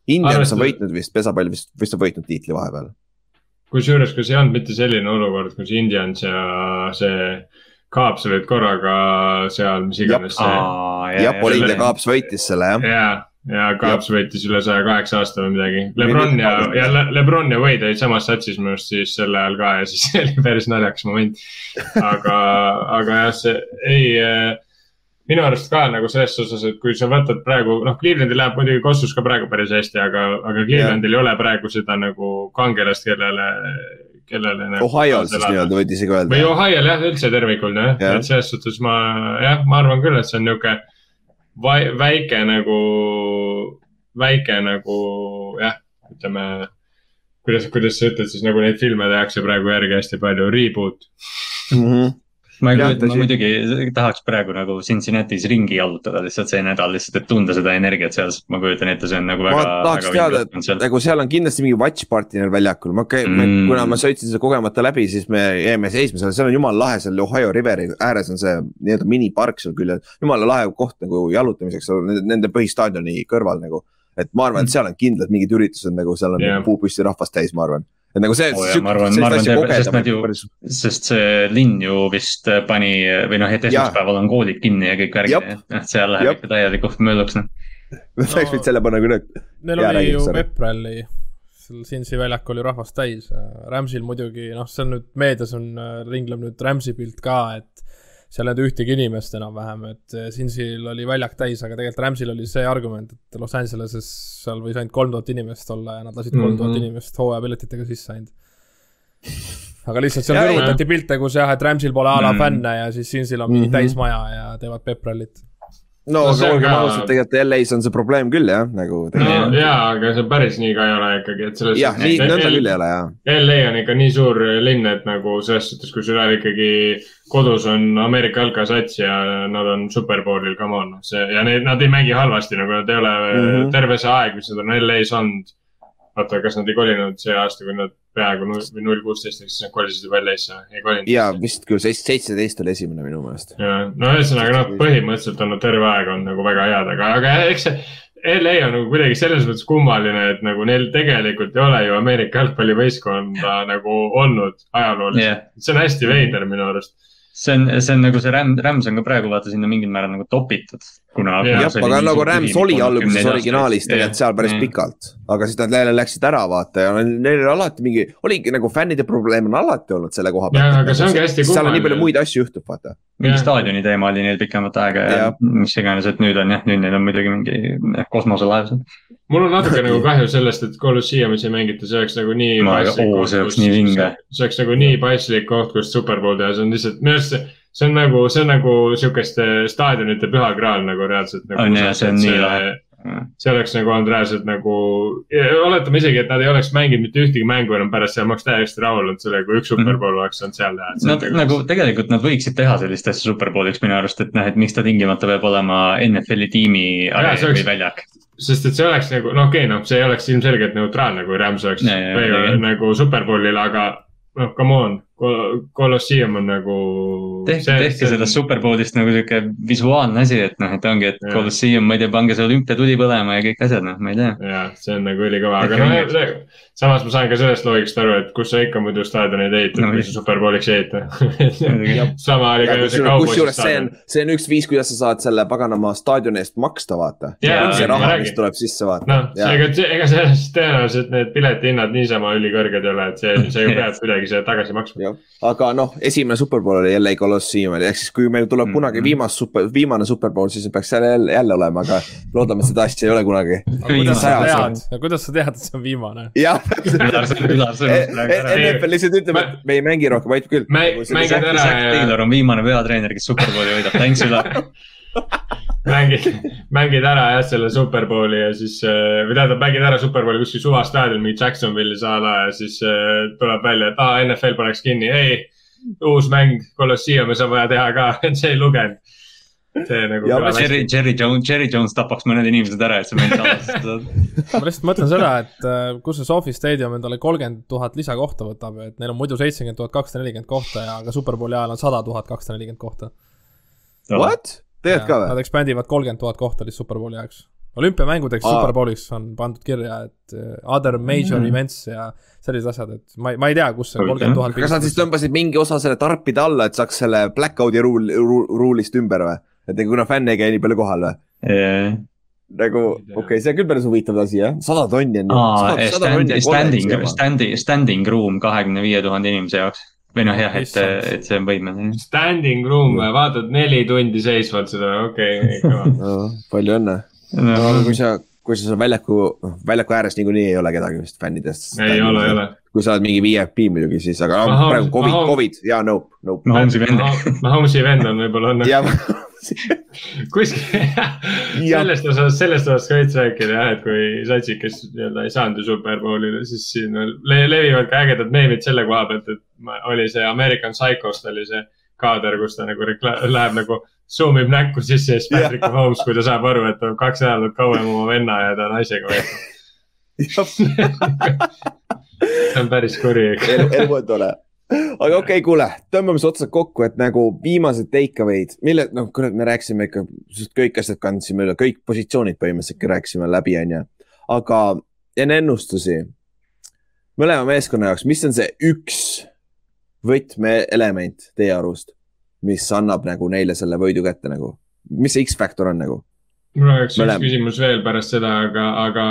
Indians on võitnud vist, pesapall vist, vist on võitnud tiitli vahepeal. kusjuures, kas ei olnud mitte selline olukord, kus Indians ja see Kaaps olid korraga seal, mis iganes see. jah, Oliver Kaaps võitis selle jah. jaa ja Cubs võitis üle saja kaheksa aasta või midagi. Lebron ja, ja Le Lebron ja Wade olid samas satsis minu arust siis sel ajal ka ja siis <laughs> oli päris naljakas moment. aga, aga jah, see ei äh, minu arust ka nagu selles osas, et kui sa võtad praegu, noh, Clevelandil läheb muidugi Kossus ka praegu päris hästi, aga, aga Clevelandil yeah. ei ole praegu seda nagu kangelast, kellele, kellele. Nagu Ohio'l siis nii-öelda võid isegi öelda. või Ohio'l jah, üldse tervikul jah yeah., et selles suhtes ma jah, ma arvan küll, et see on niisugune väike nagu, väike nagu jah, ütleme, kuidas, kuidas sa ütled siis nagu neid filme tehakse praegu järgi hästi palju, reboot mm. -hmm ma ei kujuta, ma muidugi tahaks praegu nagu Cincinnati's ringi jalutada lihtsalt see nädal lihtsalt, et tunda seda energiat seal, sest ma kujutan ette, see on nagu väga. ma tahaks teada, et nagu seal on kindlasti mingi watch party neil väljakul, ma käin mm., kuna ma sõitsin seda kogemata läbi, siis me jäime seisma seal, seal on jumala lahe, seal Ohio Riveri ääres on see nii-öelda minipark seal küljel. jumala lahe koht nagu jalutamiseks nende põhistaadioni kõrval nagu. et ma arvan, et mm. seal on kindlalt mingid üritused nagu seal on yeah. puupüsti rahvast täis, ma arvan et nagu see oh,. ma arvan, ma arvan, sest nad ju, sest see linn ju vist pani või noh, et esmaspäeval on koolid kinni ja kõik värgid, et seal läheb ikka täielikult mölluks noh. <laughs> Läks võid selle panna küll. Neil oli ju Web Rally seal Cincy väljak oli rahvast täis. Ramsil muidugi, noh, see on nüüd, meedias on, ringleb nüüd Ramsi pilt ka, et seal ei olnud ühtegi inimest enam-vähem, et Cincyl oli väljak täis, aga tegelikult Ramsil oli see argument, et Los Angeleses seal võis ainult kolm tuhat inimest olla ja nad lasid kolm tuhat mm -hmm. inimest hooajapiletitega sisse ainult aga lihtsalt seal kõrvutati pilte, kus jah, et Ramsil pole a la mm. fänne ja siis Cincyl on mingi mm -hmm. täismaja ja teevad peprallit no, no aga olgem ausad, tegelikult LA-s on see probleem küll jah, nagu. no jaa, aga see päris nii ka ei ole ikkagi, et selles. jah, nii nõnda küll ei ole jah. LA on ikka nii suur linn, et nagu selles suhtes, kui sul ikkagi kodus on Ameerika jalkasats ja nad on superbowlil, come on, see ja need, nad ei mängi halvasti, nagu nad ei ole mm -hmm. terve see aeg, mis nad on LA-s olnud vaata, kas nad ei kolinud see aasta, kui nad peaaegu null või null kuusteist, siis nad kolisid juba LA-sse, ei kolinud. ja vist küll seitseteist oli esimene minu meelest. ja, no ühesõnaga noh, põhimõtteliselt on nad terve aeg olnud nagu väga head, aga, aga eks see. LA on nagu kuidagi selles mõttes kummaline, et nagu neil tegelikult ei ole ju Ameerika jalgpallivõistkonda nagu olnud ajalooliselt yeah.. see on hästi veider minu arust see on, see on nagu see Ram, Rams on ka praegu vaata sinna mingil määral nagu topitud. jah, aga nagu Rams oli alguses originaalis tegelikult seal päris ja. pikalt, aga siis nad jälle läksid ära vaata ja neil oli alati mingi, oligi nagu fännide probleem on alati olnud selle koha pealt. aga see ongi hästi kummaline. seal on nii palju muid asju juhtub, vaata. mingi staadioni teema oli neil pikemat aega ja, ja mis iganes, et nüüd on jah, nüüd neil on muidugi mingi kosmoselaev seal mul on natuke nagu <laughs> kahju sellest, et Colosseum'is ei mängita, see oleks nagu nii. see oleks nii vinge. see oleks nagu nii paislik koht, kus Superbowl teha, see on lihtsalt, minu arust see, see on nagu, see on nagu sihukeste staadionite püha graal nagu reaalselt nagu,. on jah, see on nii lahe see oleks nagu olnud reaalselt nagu, oletame isegi, et nad ei oleks mänginud mitte ühtegi mängu enam pärast seda, ma oleks täiesti rahul olnud sellega, kui üks superbowl mm -hmm. oleks saanud seal teha. Nad nagu, nagu tegelikult nad võiksid teha sellist asja superbowliks minu arust, et noh, et miks ta tingimata peab olema NFL-i tiimi areen või väljak sest et see oleks nagu, no okei okay,, noh, see ei oleks ilmselgelt neutraalne, kui Rams oleks ja, ja, ja, nagu superbowlil, aga noh, come on, Colosseum on nagu. tehke, tehke see... sellest Superbowlist nagu sihuke visuaalne asi, et noh, et ongi, et. Colosseum, ma ei tea, pange see olümpiatuli põlema ja kõik asjad, noh, ma ei tea. jah, see on nagu ülikõva, aga noh, samas ma saan ka sellest loogikast aru, et kus sa ikka muidu staadioneid ehitad no,, kui sa Superbowliks ei ehita sama oli ka ju see kaubois. kusjuures see on, see on üks viis, kuidas sa saad selle paganama staadioni eest maksta, vaata. see raha, mis tuleb sisse, vaata. noh, ega, ega sellest tõenäoliselt need piletihinnad niisama ülikõrged ei ole, et see, sa ju <laughs> pead kuidagi selle tagasi maksma aga noh, esimene superbowl oli LA Colosseum oli, ehk siis kui meil tuleb kunagi mm -hmm. viimast super, viimane superbowl, siis peaks seal jälle, jälle olema, aga loodame, et seda asja ei ole kunagi. kuidas sa tead, kuidas sa tead, et see on viimane? jah. NFL lihtsalt ütleb, et me ei mängi rohkem, aitab küll. mängid ära ja. Taylor on viimane peatreener, kes superbowli võidab, thanks Ülar <laughs> mängid, mängid ära jah, selle superbowli ja siis, äh, või tähendab, mängid ära superbowli kuskil suvastaadionil, mingi Jacksonville'is a la ja siis äh, tuleb välja, et aa, NFL paneks kinni, ei. uus mäng Colosseum'is on vaja teha ka, <laughs> et see ei lugenud see nagu. Jerry, Jerry Jones, Jerry Jones tapaks mõned inimesed ära, et see mäng saadaks <laughs> ma lihtsalt mõtlen seda, et äh, kus see Sofi staadium endale kolmkümmend tuhat lisakohta võtab, et neil on muidu seitsekümmend tuhat kakssada nelikümmend kohta ja ka Superbowli ajal on sada tuhat kakssada nelikümmend kohta. What? Tegelikult ka või? Nad ekspandivad kolmkümmend tuhat kohta lihtsalt Superbowli jaoks. olümpiamängudeks. Superbowliks on pandud kirja, et uh, other major mm -hmm. events ja sellised asjad, et ma ei, ma ei tea, kus see kolmkümmend tuhat. kas nad siis tõmbasid mingi osa selle tarpide alla, et saaks selle blackout'i ruul, ruulist ümber või? et kuna fänn ei käi nii palju kohal või yeah.? nagu okei okay,, see on küll päris huvitav asi jah, sada tonni on. Standing, standing, standing room kahekümne viie tuhande inimese jaoks või noh, jah, et, et see on võimeline. Standing room, vaatad neli tundi seisvalt seda, okei okay, <laughs> palju õnne. No.. no kui sa, kui sa seal väljaku, noh väljaku ääres niikuinii ei ole kedagi vist fännidest. ei ole, ei ole. kui sa oled mingi VIP muidugi, siis, aga no, praegu Covid, Covid ja nope, nope. Mahomes'i vend. Mahomes'i vend on võib-olla on <laughs> kuskil sellest osast, sellest osast ka veits rääkida jah, et kui satsid, kes nii-öelda ei saanud ju superbowlile, siis siin le levivad ka ägedad meemid selle koha pealt, et oli see American Psychost oli see kaader, kus ta nagu läheb nagu zoom ib näkku sisse ja siis Patrick. Holmes, kui ta saab aru, et ta on kaks nädalat kauem oma venna ja ta naisega veetnud <laughs> see on päris kuri. elu, elu on tore aga okei okay,, kuule, tõmbame siis otsad kokku, et nagu viimased take away'd, mille, noh, kurat, me rääkisime ikka, kõik asjad kandsime üle, kõik positsioonid põhimõtteliselt rääkisime läbi, onju. aga enne ennustusi, mõlema meeskonna jaoks, mis on see üks võtmeelement teie arust, mis annab nagu neile selle võidu kätte nagu, mis see X-faktor on nagu? mul oleks üks küsimus veel pärast seda, aga, aga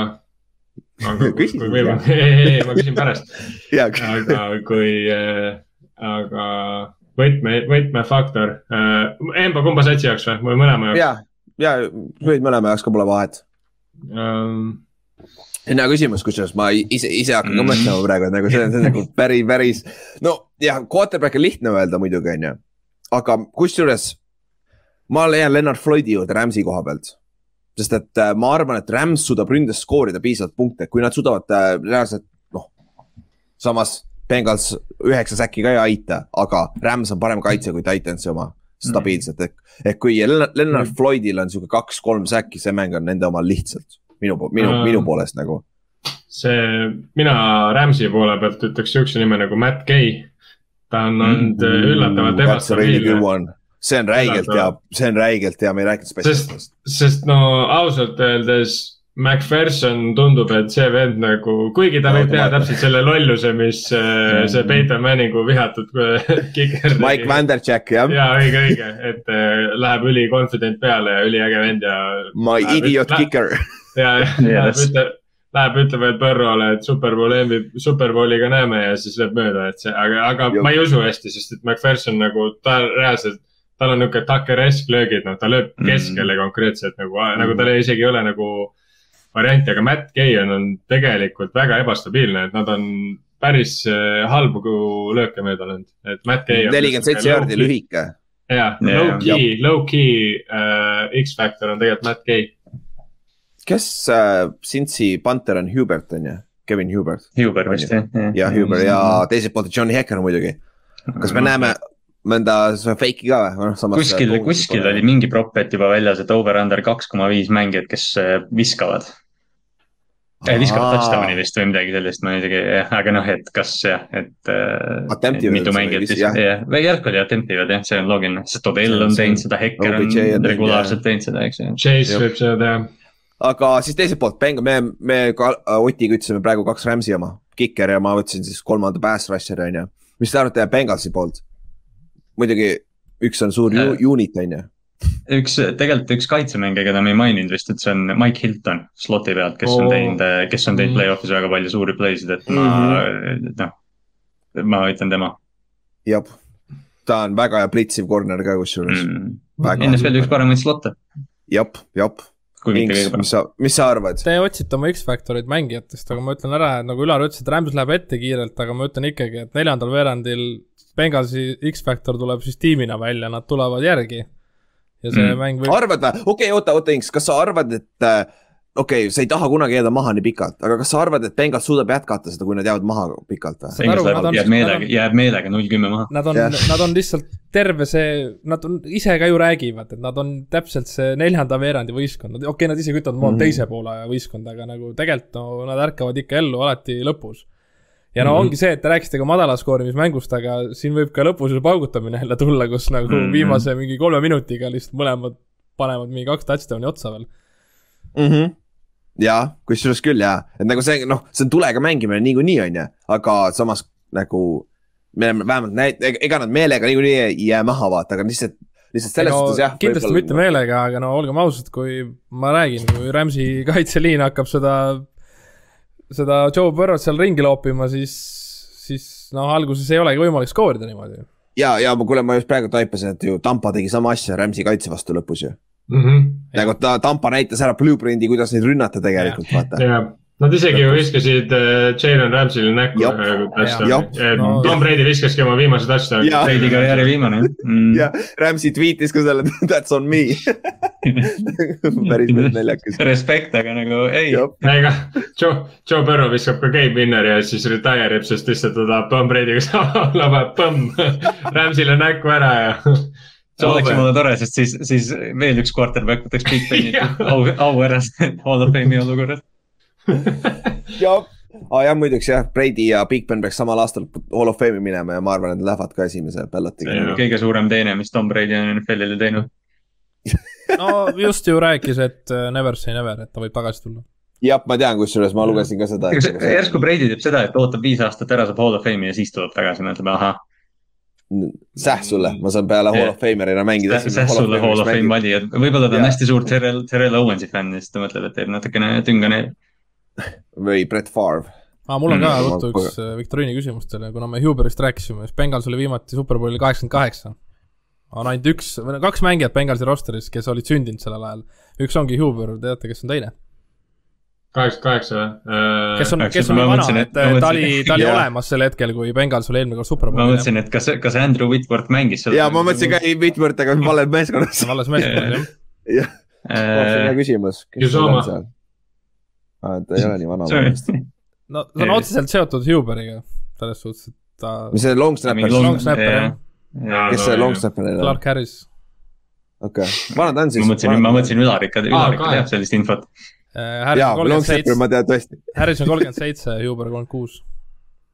aga <laughs> jah? ei, ei, ma küsin pärast, <laughs> aga kui äh,, aga võtme, võtmefaktor äh,, Emba kumba satsi jaoks või, või mõlema jaoks ja, ja võid mõlema jaoks ka pole vahet. ähm,? hea küsimus, kusjuures ma ise, ise hakkan ka Mm. mõtlema praegu, et nagu see on, see on nagu päris, päris, no jah, quarterback on lihtne öelda muidugi, onju. Aga kusjuures ma leian Lennart Floydi juurde Rams'i koha pealt. sest et äh, ma arvan, et Rams suudab ründes skoorida piisavalt punkte, kui nad suudavad äh, reaalselt noh, samas Bengals üheksa säki ka ei aita, aga Rams on parem kaitse kui Titansi oma stabiilselt, et, et kui Lennart, Lennart Floydil on sihuke kaks-kolm säki, see mäng on nende oma lihtsalt minu, minu, Mm. minu poolest nagu see, mina Rams'i poole pealt ütleks siukse nime nagu Matt Gay. Ta on olnud mm, üllatavalt really good ebastabiilne, see on räigelt hea, see on räigelt hea, me ei rääkinud sest spetsialistist., sest no ausalt öeldes McPherson tundub, et see vend nagu, kuigi ta No, võib teha täpselt selle lolluse, mis äh, see Peyton Manningu vihatud <laughs> kiker. Mike Vanderjack jah, ja õige, õige, et äh, läheb ülikonfident peale ja üliäge vend ja. my idiot kicker. ja, ja läheb ütleb, läheb ütleb veel Põrrole, et superbowl MVP, superbowliga näeme ja siis lööb mööda, et see, aga, aga Juh. ma ei usu hästi, sest et McPherson nagu ta reaalselt, tal on niuke Tucker-esk löögid, noh, ta lööb Mm. keskele konkreetselt nagu, nagu tal isegi ei ole nagu varianti, aga Matt Gay on, on tegelikult väga ebastabiilne, et nad on päris äh, halbu lööke mööda löönud, et Matt Gay. nelikümmend seitse jaardi. lühike. Jaa, low key, low key äh, X-Factor on tegelikult Matt Gay. Kes äh, Cincy Panther on Hubert on ju, Kevin Hubert Huber vist jah. ja Hubert ja teiselt poolt Johnny Hekker muidugi. kas me näeme mõnda fake'i ka või? kuskil, kuskil oli mingi propet juba väljas, et over-under kaks koma viis mängijat, kes äh, viskavad. viskavad touchdown'i vist või midagi sellist, ma isegi, aga noh, et kas jah, et äh, mitu mängijat siis, jah. või järk oli attemptivad jah, see on loogiline, sest Odell on teinud seda, Hekker on regulaarselt teinud seda, eks ju. Chase võib seda teha. Aga siis teiselt poolt, me, me ka äh, Otiga ütlesime praegu kaks Rams'i oma, Kiker ja ma võtsin siis kolmanda pass rusher'i on ju. mis te arvate Bengalsi poolt? muidugi üks on suur Äh. ju, unit on ju. üks, tegelikult üks kaitsemängija, keda me ei maininud vist, et see on Mike Hilton slot'i pealt, kes on Oo. teinud, kes on teinud Mhm. play-off'is väga palju suuri play sid, et ma, noh, ma ütlen tema jah, ta on väga hea plitsiv corner ka kusjuures mm.. mm.. Väga. NFL-i üks paremaid slot'e, jep, jep. Inks, mis. sa, mis sa arvad? Te otsite oma X-Factorit mängijatest, aga ma ütlen ära, et nagu Ülar ütles, et Rams läheb ette kiirelt, aga ma ütlen ikkagi, et neljandal veerandil Bengalsi X-Factor tuleb siis tiimina välja, nad tulevad järgi. ja see mm. mäng võib, arvad või? okei okay,, oota, oota Inks, kas sa arvad, et äh, okei okay,, sa ei taha kunagi jääda maha nii pikalt, aga kas sa arvad, et Bengals suudab jätkata seda, kui nad jäävad maha pikalt või? Bengals läheb, jääb meelega jääb meelega null kümme maha. nad on Jah., nad on lihtsalt terve see, nad on ise ka ju räägivad, et nad on täpselt see neljanda veerandi võistkond, okei okay,, nad isegi ütlevad, ma olen Mhm. teise poole võistkond, aga nagu tegelikult no nad ärkavad ikka ellu alati lõpus. ja no Mhm. ongi see, et te rääkisite ka madalaskoorimismängust, aga siin võib ka lõpus ju paugutamine jälle tulla, kus nagu Mhm. viimase mingi kolme minutiga lihtsalt mõlemad panevad mingi kaks touchdown'i otsa veel. mm. -hmm. ja, kusjuures küll ja, et nagu see noh, see on tulega mängimine niikuinii on ju, aga samas nagu me oleme vähemalt näit-, ega nad meelega niikuinii ei jää maha vaata, aga lihtsalt, lihtsalt selles suhtes jah. kindlasti mitte. meelega, aga no olgem ausad, kui ma räägin, kui Rams'i <laughs> kaitseliin hakkab seda, seda Joe Burrow't seal ringi loopima, siis, siis noh, alguses ei olegi võimalik skoorida niimoodi. ja, ja ma kuule, ma just praegu taipasin, et ju Tampa tegi sama asja Rams'i kaitse vastu lõpus ju. mm. -hmm. nagu ta, Tampa näitas ära blueprint'i, kuidas neid rünnata tegelikult, vaata. ja nad isegi ju viskasid äh, Jalen Rams'ile näkku ühe touchdown'i Jop. No- Tom Brady viskaski oma viimase touchdown'i. Brady karjääri viimane mm. <laughs> ja Rams'i tweetis ka selle <laughs> that's on me. <laughs> päris naljakas. Respekt, aga nagu ei. ega Joe, Joe Burrow viskab ka game winner'i ja siis retire ib, sest lihtsalt ta tahab Tom Brady'ga sama, läheb põmm Rams'ile näkku ära ja. See oleks jumala tore, sest siis, siis veel üks quarterback võtaks Big <laughs> Benit Jah. au, au ära <laughs> Hall of Fame'i olukorras. <laughs> ja, aa jah, muideks jah, Brady ja Big Ben peaks samal aastal Hall of Fame'i minema ja ma arvan, et nad lähevad ka esimese ballotiga. Jah. kõige suurem teene, mis Tom Brady on NFL-ile teinud. no just ju rääkis, et äh, never say never, et ta võib tagasi tulla. jah, ma tean, kusjuures ma lugesin ka seda. järsku Brady teeb seda, et ootab viis aastat ära, saab Hall of Fame'i ja siis tuleb tagasi, mõtleb ahah, säh sulle, ma saan peale Hall of Famer'ina mängida. see sulle Hall of Fame valijad, võib-olla ta on hästi suur Terrel, Terrel Owensi fänn ja siis ta mõtleb, et teeb natukene tünga neile. või Brett Favre. aa, mul on ka Mm. ruttu üks äh, viktoriini küsimus teile, kuna me Huberist rääkisime, siis Bengals oli viimati Superbowli kaheksakümmend kaheksa. on ainult üks, või no kaks mängijat Bengalsi roster'is, kes olid sündinud sellel ajal. üks ongi Huber, teate, kes on teine? Kaheksakümmend kaheksa või? kes on, Äh, kes ma oli vana, et et- ma ta oli ta oli Jaa. olemas sel hetkel, kui Bengals oli eelmine kord ma Superbowli. mõtlesin, et kas, kas Andrew Whitworth mängis seal. ja ma mõtlesin ka, ei Whitworth, aga valel meeskonnas. <laughs> vallas meeskonnas, jah. jah, hea äh,. küsimus. Jusoma. ta ei ole nii vana. <laughs> No ta on otseselt seotud Huberiga, selles suhtes, et ta, mis see long snapper, Long- snapper jah. kes see long snapper oli? Clark Harris. okei, vana ta on siis? ma mõtlesin, ma mõtlesin Ülarik, Ülarik kahe. teab sellist infot. Harris jaa on, kolmkümmend seitse. Harris on kolmkümmend seitse, Huber kolmkümmend kuus.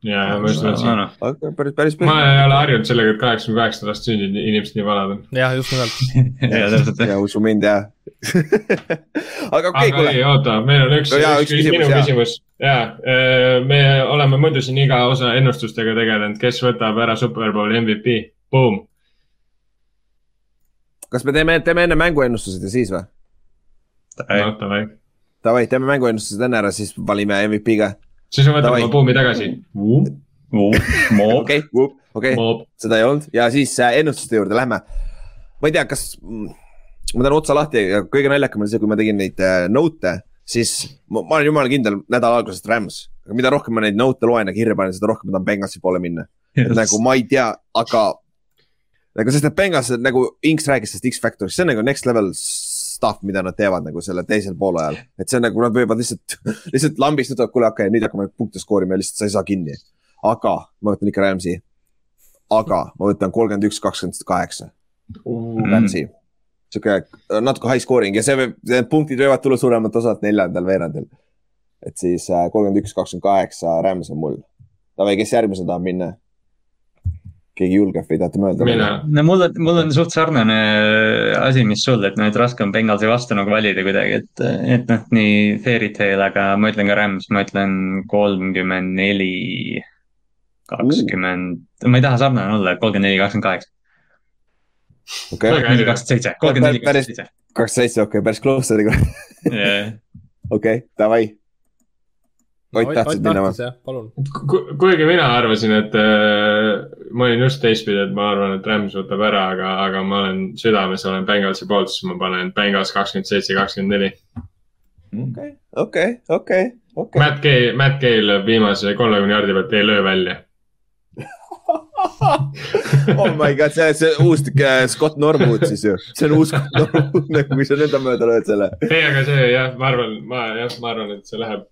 ja, ja ma just mõtlesin. päris, päris. ma ei ole harjunud sellega, et kaheksakümne kaheksa last sündinud inimesed nii vanad on. jah, just nimelt. <laughs> ja täpselt ja usu mind jah. <laughs> aga okei, aga kuule ei, oota, meil on üks, No jaa, üks, üks üks küsimus, minu jaa. küsimus. ja, me oleme muidu siin iga osa ennustustega tegelenud, kes võtab ära Superbowli MVP, boom. kas me teeme, teeme enne mänguennustused ja siis või? noh, davai. Davai, teeme mänguennustused enne ära, siis valime MVP ka. siis võtan Davai. oma buumi tagasi. <laughs> Okei, okei, seda ei olnud ja siis äh, ennustuste juurde lähme. ma ei tea, kas, ma teen otsa lahti ja kõige naljakam oli see, kui ma tegin neid äh, note'e, siis ma, ma olen jumala kindel nädala algusest Rams. aga mida rohkem ma neid note'e loen ja kirja panen, seda rohkem ma tahan Bengalsi poole minna. nagu ma ei tea, aga nagu sest need Bengals nagu Inks rääkis sellest X-Factorist, see on nagu next level stuff, mida nad teevad nagu selle teisel poolajal. et see on nagu nad võivad lihtsalt, <laughs> lihtsalt lambist ütlevad, kuule okei okay,, nüüd hakkame punkte skoorima ja lihtsalt sa ei saa kinni. aga ma võtan ikka Rams'i. aga ma võtan kolmkümmend üks, kakskümmend kaheksa Rams'i. sihuke natuke high scoring ja see võib, need punktid võivad tulla suuremalt osalt neljandal veerandil. et siis äh, kolmkümmend üks, kakskümmend kaheksa Rams on mul. Davai, kes järgmisena tahab minna? Keegi julgeb või tahate mõelda? mina. no mul on, mul on suht sarnane asi, mis sul, et noh, et raske on Bengalsi vastu nagu valida kuidagi, et, et noh, nii fairy tale, aga ma ütlen ka Rams, ma ütlen kolmkümmend neli, kakskümmend, ma ei taha sarnane olla, et kolmkümmend neli, kakskümmend kaheksa, okei, Väga neli, kakskümmend seitse, kolmkümmend neli, Päris- kakskümmend seitse. kakskümmend seitse, okei, päris close oli kohe. okei, davai. Ott tahtsid minna või? jah, palun. kuigi mina arvasin, et äh, ma olin just teistpidi, et ma arvan, et Rams võtab ära, aga, aga ma olen südames olen Bengalsi poolt, siis ma panen Bengals kakskümmend seitse, kakskümmend neli. okei, okei, okei, okei. Matt Gay, Matt Gay lööb viimase kolmekümne jardi pealt ei löö välja. oh my god, see, see uus äh, Scott Norwood siis ju, see on uus Scott Norwood, nagu kui sa nõnda mööda lööd selle. ei, aga see jah, ma arvan, ma jah, ma arvan, et see läheb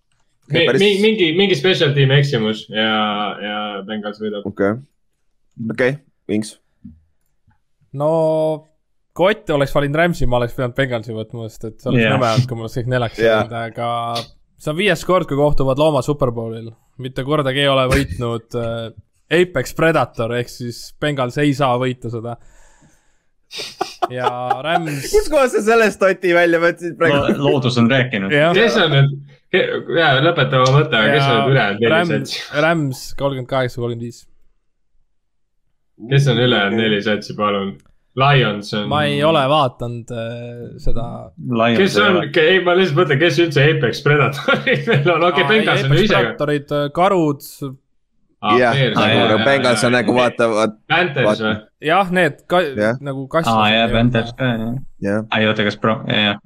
Mi, päris- mi, mingi, mingi special tiimi eksimus ja, ja Bengals võidab. okei, okei, Inks. no kui Ott oleks valinud Rams'i, ma oleks pidanud Bengalsi võtma, sest et see oleks Jah. nõme olnud, kui mul oleks kõik neljaks jäänud, aga see on viies kord, kui kohtuvad loomad Superbowlil. mitte kordagi ei ole võitnud äh, Apex Predator ehk siis Bengals ei saa võita seda. <laughs> ja Rams, kuskohast sa sellest Oti välja võtsid praegu? loodus on rääkinud. kes on need, jaa, lõpeta oma mõte, aga kes on need ülejäänud neli Rams satsi?, Rams kolmkümmend kaheksa, kolmkümmend viis. kes on ülejäänud neli satsi, palun? Lions on. ma ei ole vaadanud äh, seda. kes on, ei, ma lihtsalt mõtlen, kes üldse Apex Predatorid veel on, okei, Bengals on ju ise. Predatorid, karud, jah, nagu Bengals on nagu. vaata- või? jah, need ka Jah. nagu kassid. aa jaa, Panthers ka jah. jah. ei oota, kas pro, jah,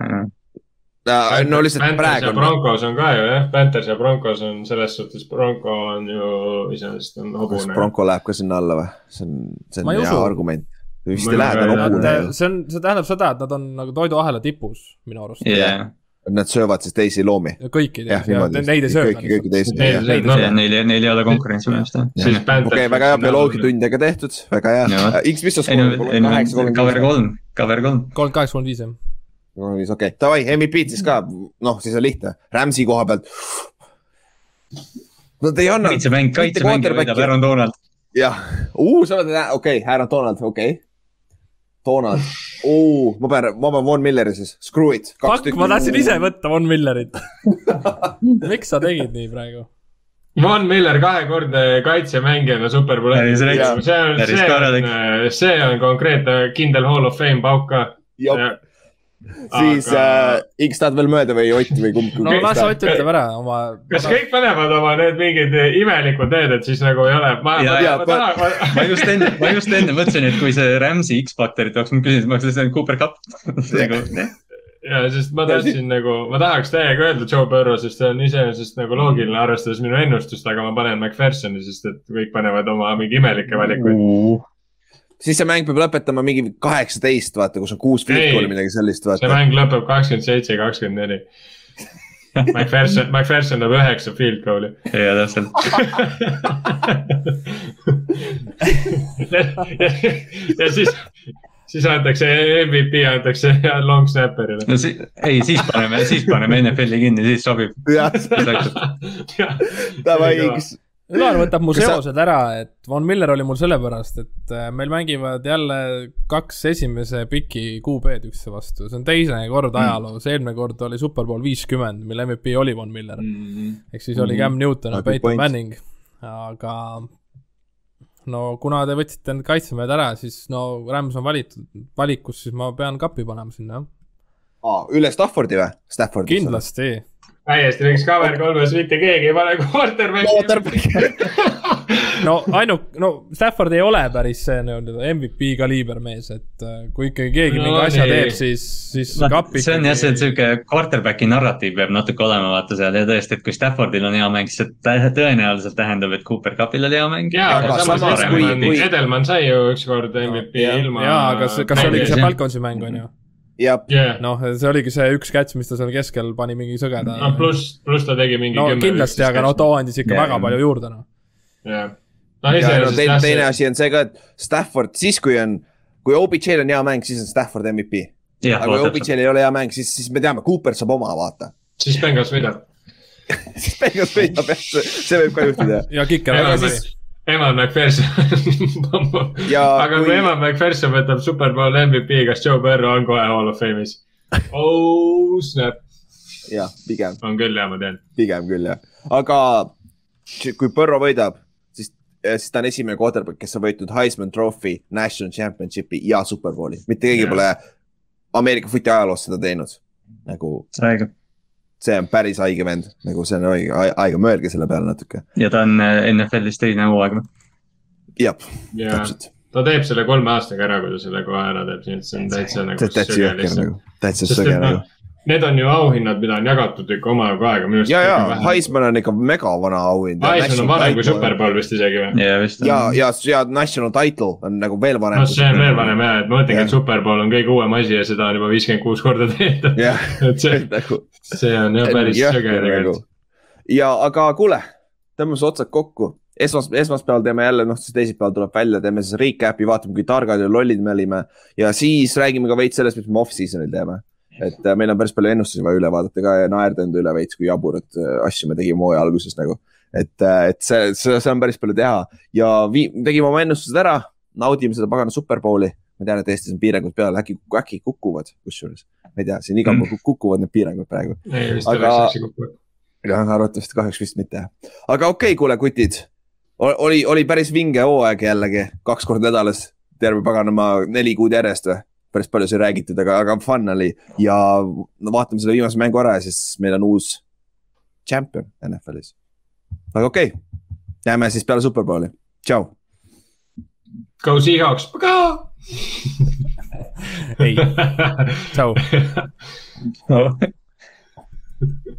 no lihtsalt Panthers praegu Broncos on ka ju jah, Panthers ja Broncos on selles suhtes, Bronco on ju iseenesest on kas hobune. Bronco läheb ka sinna alla või? see on, see on hea argument. vist ei lähe, ta on hobune see on, see tähendab seda, et nad on nagu toiduahela tipus minu arust. jah, Nad söövad siis teisi loomi. kõiki neid ei söö. kõiki, kõiki teisi. Neil, neil ei ole konkurentsi arust jah. Okei, väga hea, bioloogiatundidega tehtud, väga hea Jaa.. X, mis sa no kaheksa, cover kolmkümmend kolm, cover kolm. kolmkümmend kaheksa, kolmkümmend viis jah. viis. okei, davai, MVP-d siis ka, noh, siis on lihtne. Rams'i koha pealt. Nad ei anna. kaitsemäng, kaitsemäng võidab Aaron Donald. jah, sa oled, okei okay,, Aaron Donald, okei okay.. Donald, ma pean, ma pean Von Milleri siis, screw it. Fuck, ma tahtsin ise võtta Von Millerit. <laughs> miks sa tegid nii praegu? Von Miller kahekordne kaitsemängijana superbowli. Päris see on, see on, on, see on konkreetne kindel Hall of Fame pauk ka. Siis Aga- äh, X tahad veel mööda või Ott või kumb? no las Ott ütleb ära oma. kas kõik panevad oma need mingid imelikud need, et siis nagu ei ole, ma, Ja- ma, ja- ma tahan, ma just enne, ma just enne mõtlesin, et kui see Rams'i X-faktorit oleks, ma küsisin, ma oleks lihtsalt Cooper Cup. <laughs> nagu, ja sest ma tahtsin nagu, ma tahaks täiega öelda Joe Burrow, sest see on iseenesest nagu loogiline, arvestades minu ennustust, aga ma panen McPhersoni, sest et kõik panevad oma mingi imelikke valikuid. Siis see mäng peab lõpetama mingi kaheksateist, vaata, kus on kuus Ei. goal'i, midagi sellist, see mäng lõpeb kakskümmend seitse, kakskümmend neli. McPherson, McPherson lööb üheksa field goal'i. ja täpselt. <laughs> ja siis, siis antakse MVP antakse long snapper'ile. no si-, ei, siis paneme, siis paneme NFL-i kinni, siis sobib. jah, <laughs> davai, X. Ülar võtab mu seosed ära, et Von Miller oli mul sellepärast, et äh, meil mängivad jälle kaks esimese piki QB-d üksteise vastu, see on teine kord ajaloos, eelmine kord oli Superbowl viiskümmend, mille MVP oli Von Miller. ehk siis oli Cam Newton ja Ah, good Peyton. Manning, aga no kuna te võtsite need kaitsemehed ära, siis no Rams on valitud, valikus, siis ma pean kapi panema sinna, jah. üle Staffordi või? Kindlasti. Täiesti võiks cover kolmes, mitte keegi ei pane quarterback'i. no ainult, no Stafford ei ole päris see nii-öelda MVP kaliiber mees, et äh, kui ikkagi keegi No mingi asja nii. teeb, siis, siis noh kapp, see on jah, see sihuke quarterback'i narratiiv peab natuke olema, vaata seal ja tõesti, et kui Staffordil on hea mäng, siis see tõenäoliselt tähendab, et Cooper Cupil oli hea mäng. jaa, Aga samas kui- kui-, Edelman sai ju ükskord MVP jaa ilma. jaa, aga see, kas see oligi see. Falconsi mäng, on ju? jah, jah, noh, see oligi see üks catch, mis ta seal keskel pani mingi sõgeda no. pluss, pluss ta tegi mingi no kindlasti, aga no too andis ikka Jaa. väga palju juurde, noh. jah, no ja no iseenesest teine, jah, teine see, asi on see ka, et Stafford, siis kui on, kui OBJ-l on hea mäng, siis on Stafford MVP. aga kui OBJ-l ei ole hea mäng, siis, siis me teame, Cooper saab oma, vaata. siis Bengals võidab. <laughs> siis Bengals võidab jah, see võib ka juhtuda. ja kiker väga sai. Eman McPherson. <laughs> Ja aga kui kui- Eman McPherson võtab Superbowl MVP, kas Joe Burrow on kohe Hall of Fame'is? <laughs> oh snap, jah, pigem, on küll jah, ma tean. pigem küll jah, aga kui Burrow võidab, siis, siis ta on esimene quarterback, kes on võitnud Heisman Trophy, National Championshipi ja Superbowli, mitte keegi Jah. pole Ameerika footi ajaloos seda teinud. nagu õige. See on päris haige vend, nagu see on õige, aega mõelge selle peale natuke. ja ta on äh, NFL-is teine hooaeg. jah, ja täpselt. ta teeb selle kolme aastaga ära, kui ta selle kohe ära teeb, nii et see on täitsa nagu täitsa jõhker nagu, täitsa sõge et nagu noh, need on ju auhinnad, mida on jagatud ikka omajagu aega minu arust. ja, ja Heisman on ikka megavana auhind. Heisman on vanem kui. Superbowl vist isegi või? ja vist. ja, ja, ja National Title on nagu veel vanem. noh, see on veel vanem jah, et ma mõtlengi, Jah. et Superbowl on kõige uuem asi ja seda on juba viiskümmend kuus korda tehtud. jah, <laughs> et see, <laughs> nagu. see on jah päris sõge tegelikult. ja aga kuule, tõmbame siis otsad kokku. esmas, esmaspäeval teeme jälle, noh siis teisipäeval tuleb välja, teeme siis recap'i, vaatame, kui targad ja lollid me olime ja siis räägime ka veits sellest, mis me off-season'il teeme. Et äh, meil on päris palju ennustusi vaja üle vaadata ka ja naerda enda üle veits, kui jaburat äh, asju me tegime hooaja alguses nagu. et, et see, see, see on päris palju teha ja vii- tegime oma ennustused ära, naudime seda pagana Superbowli. ma tean, et Eestis on piirangud peal, äkki, äkki kukuvad kusjuures, ma ei tea, siin igal pool kukuvad need piirangud praegu. Aga- jah, arvatavasti kahjuks vist mitte. aga okei okay,, kuule, kutid. oli, oli päris vinge hooaeg jällegi, kaks korda nädalas, terve paganama neli kuud järjest või? Päris palju sai räägitud, aga, aga fun oli ja no vaatame selle viimase mängu ära ja siis meil on uus champion NFL-is. aga okei okay., näeme siis peale Superbowli, tšau. Go Seahawks, paga. ei, tšau. <laughs>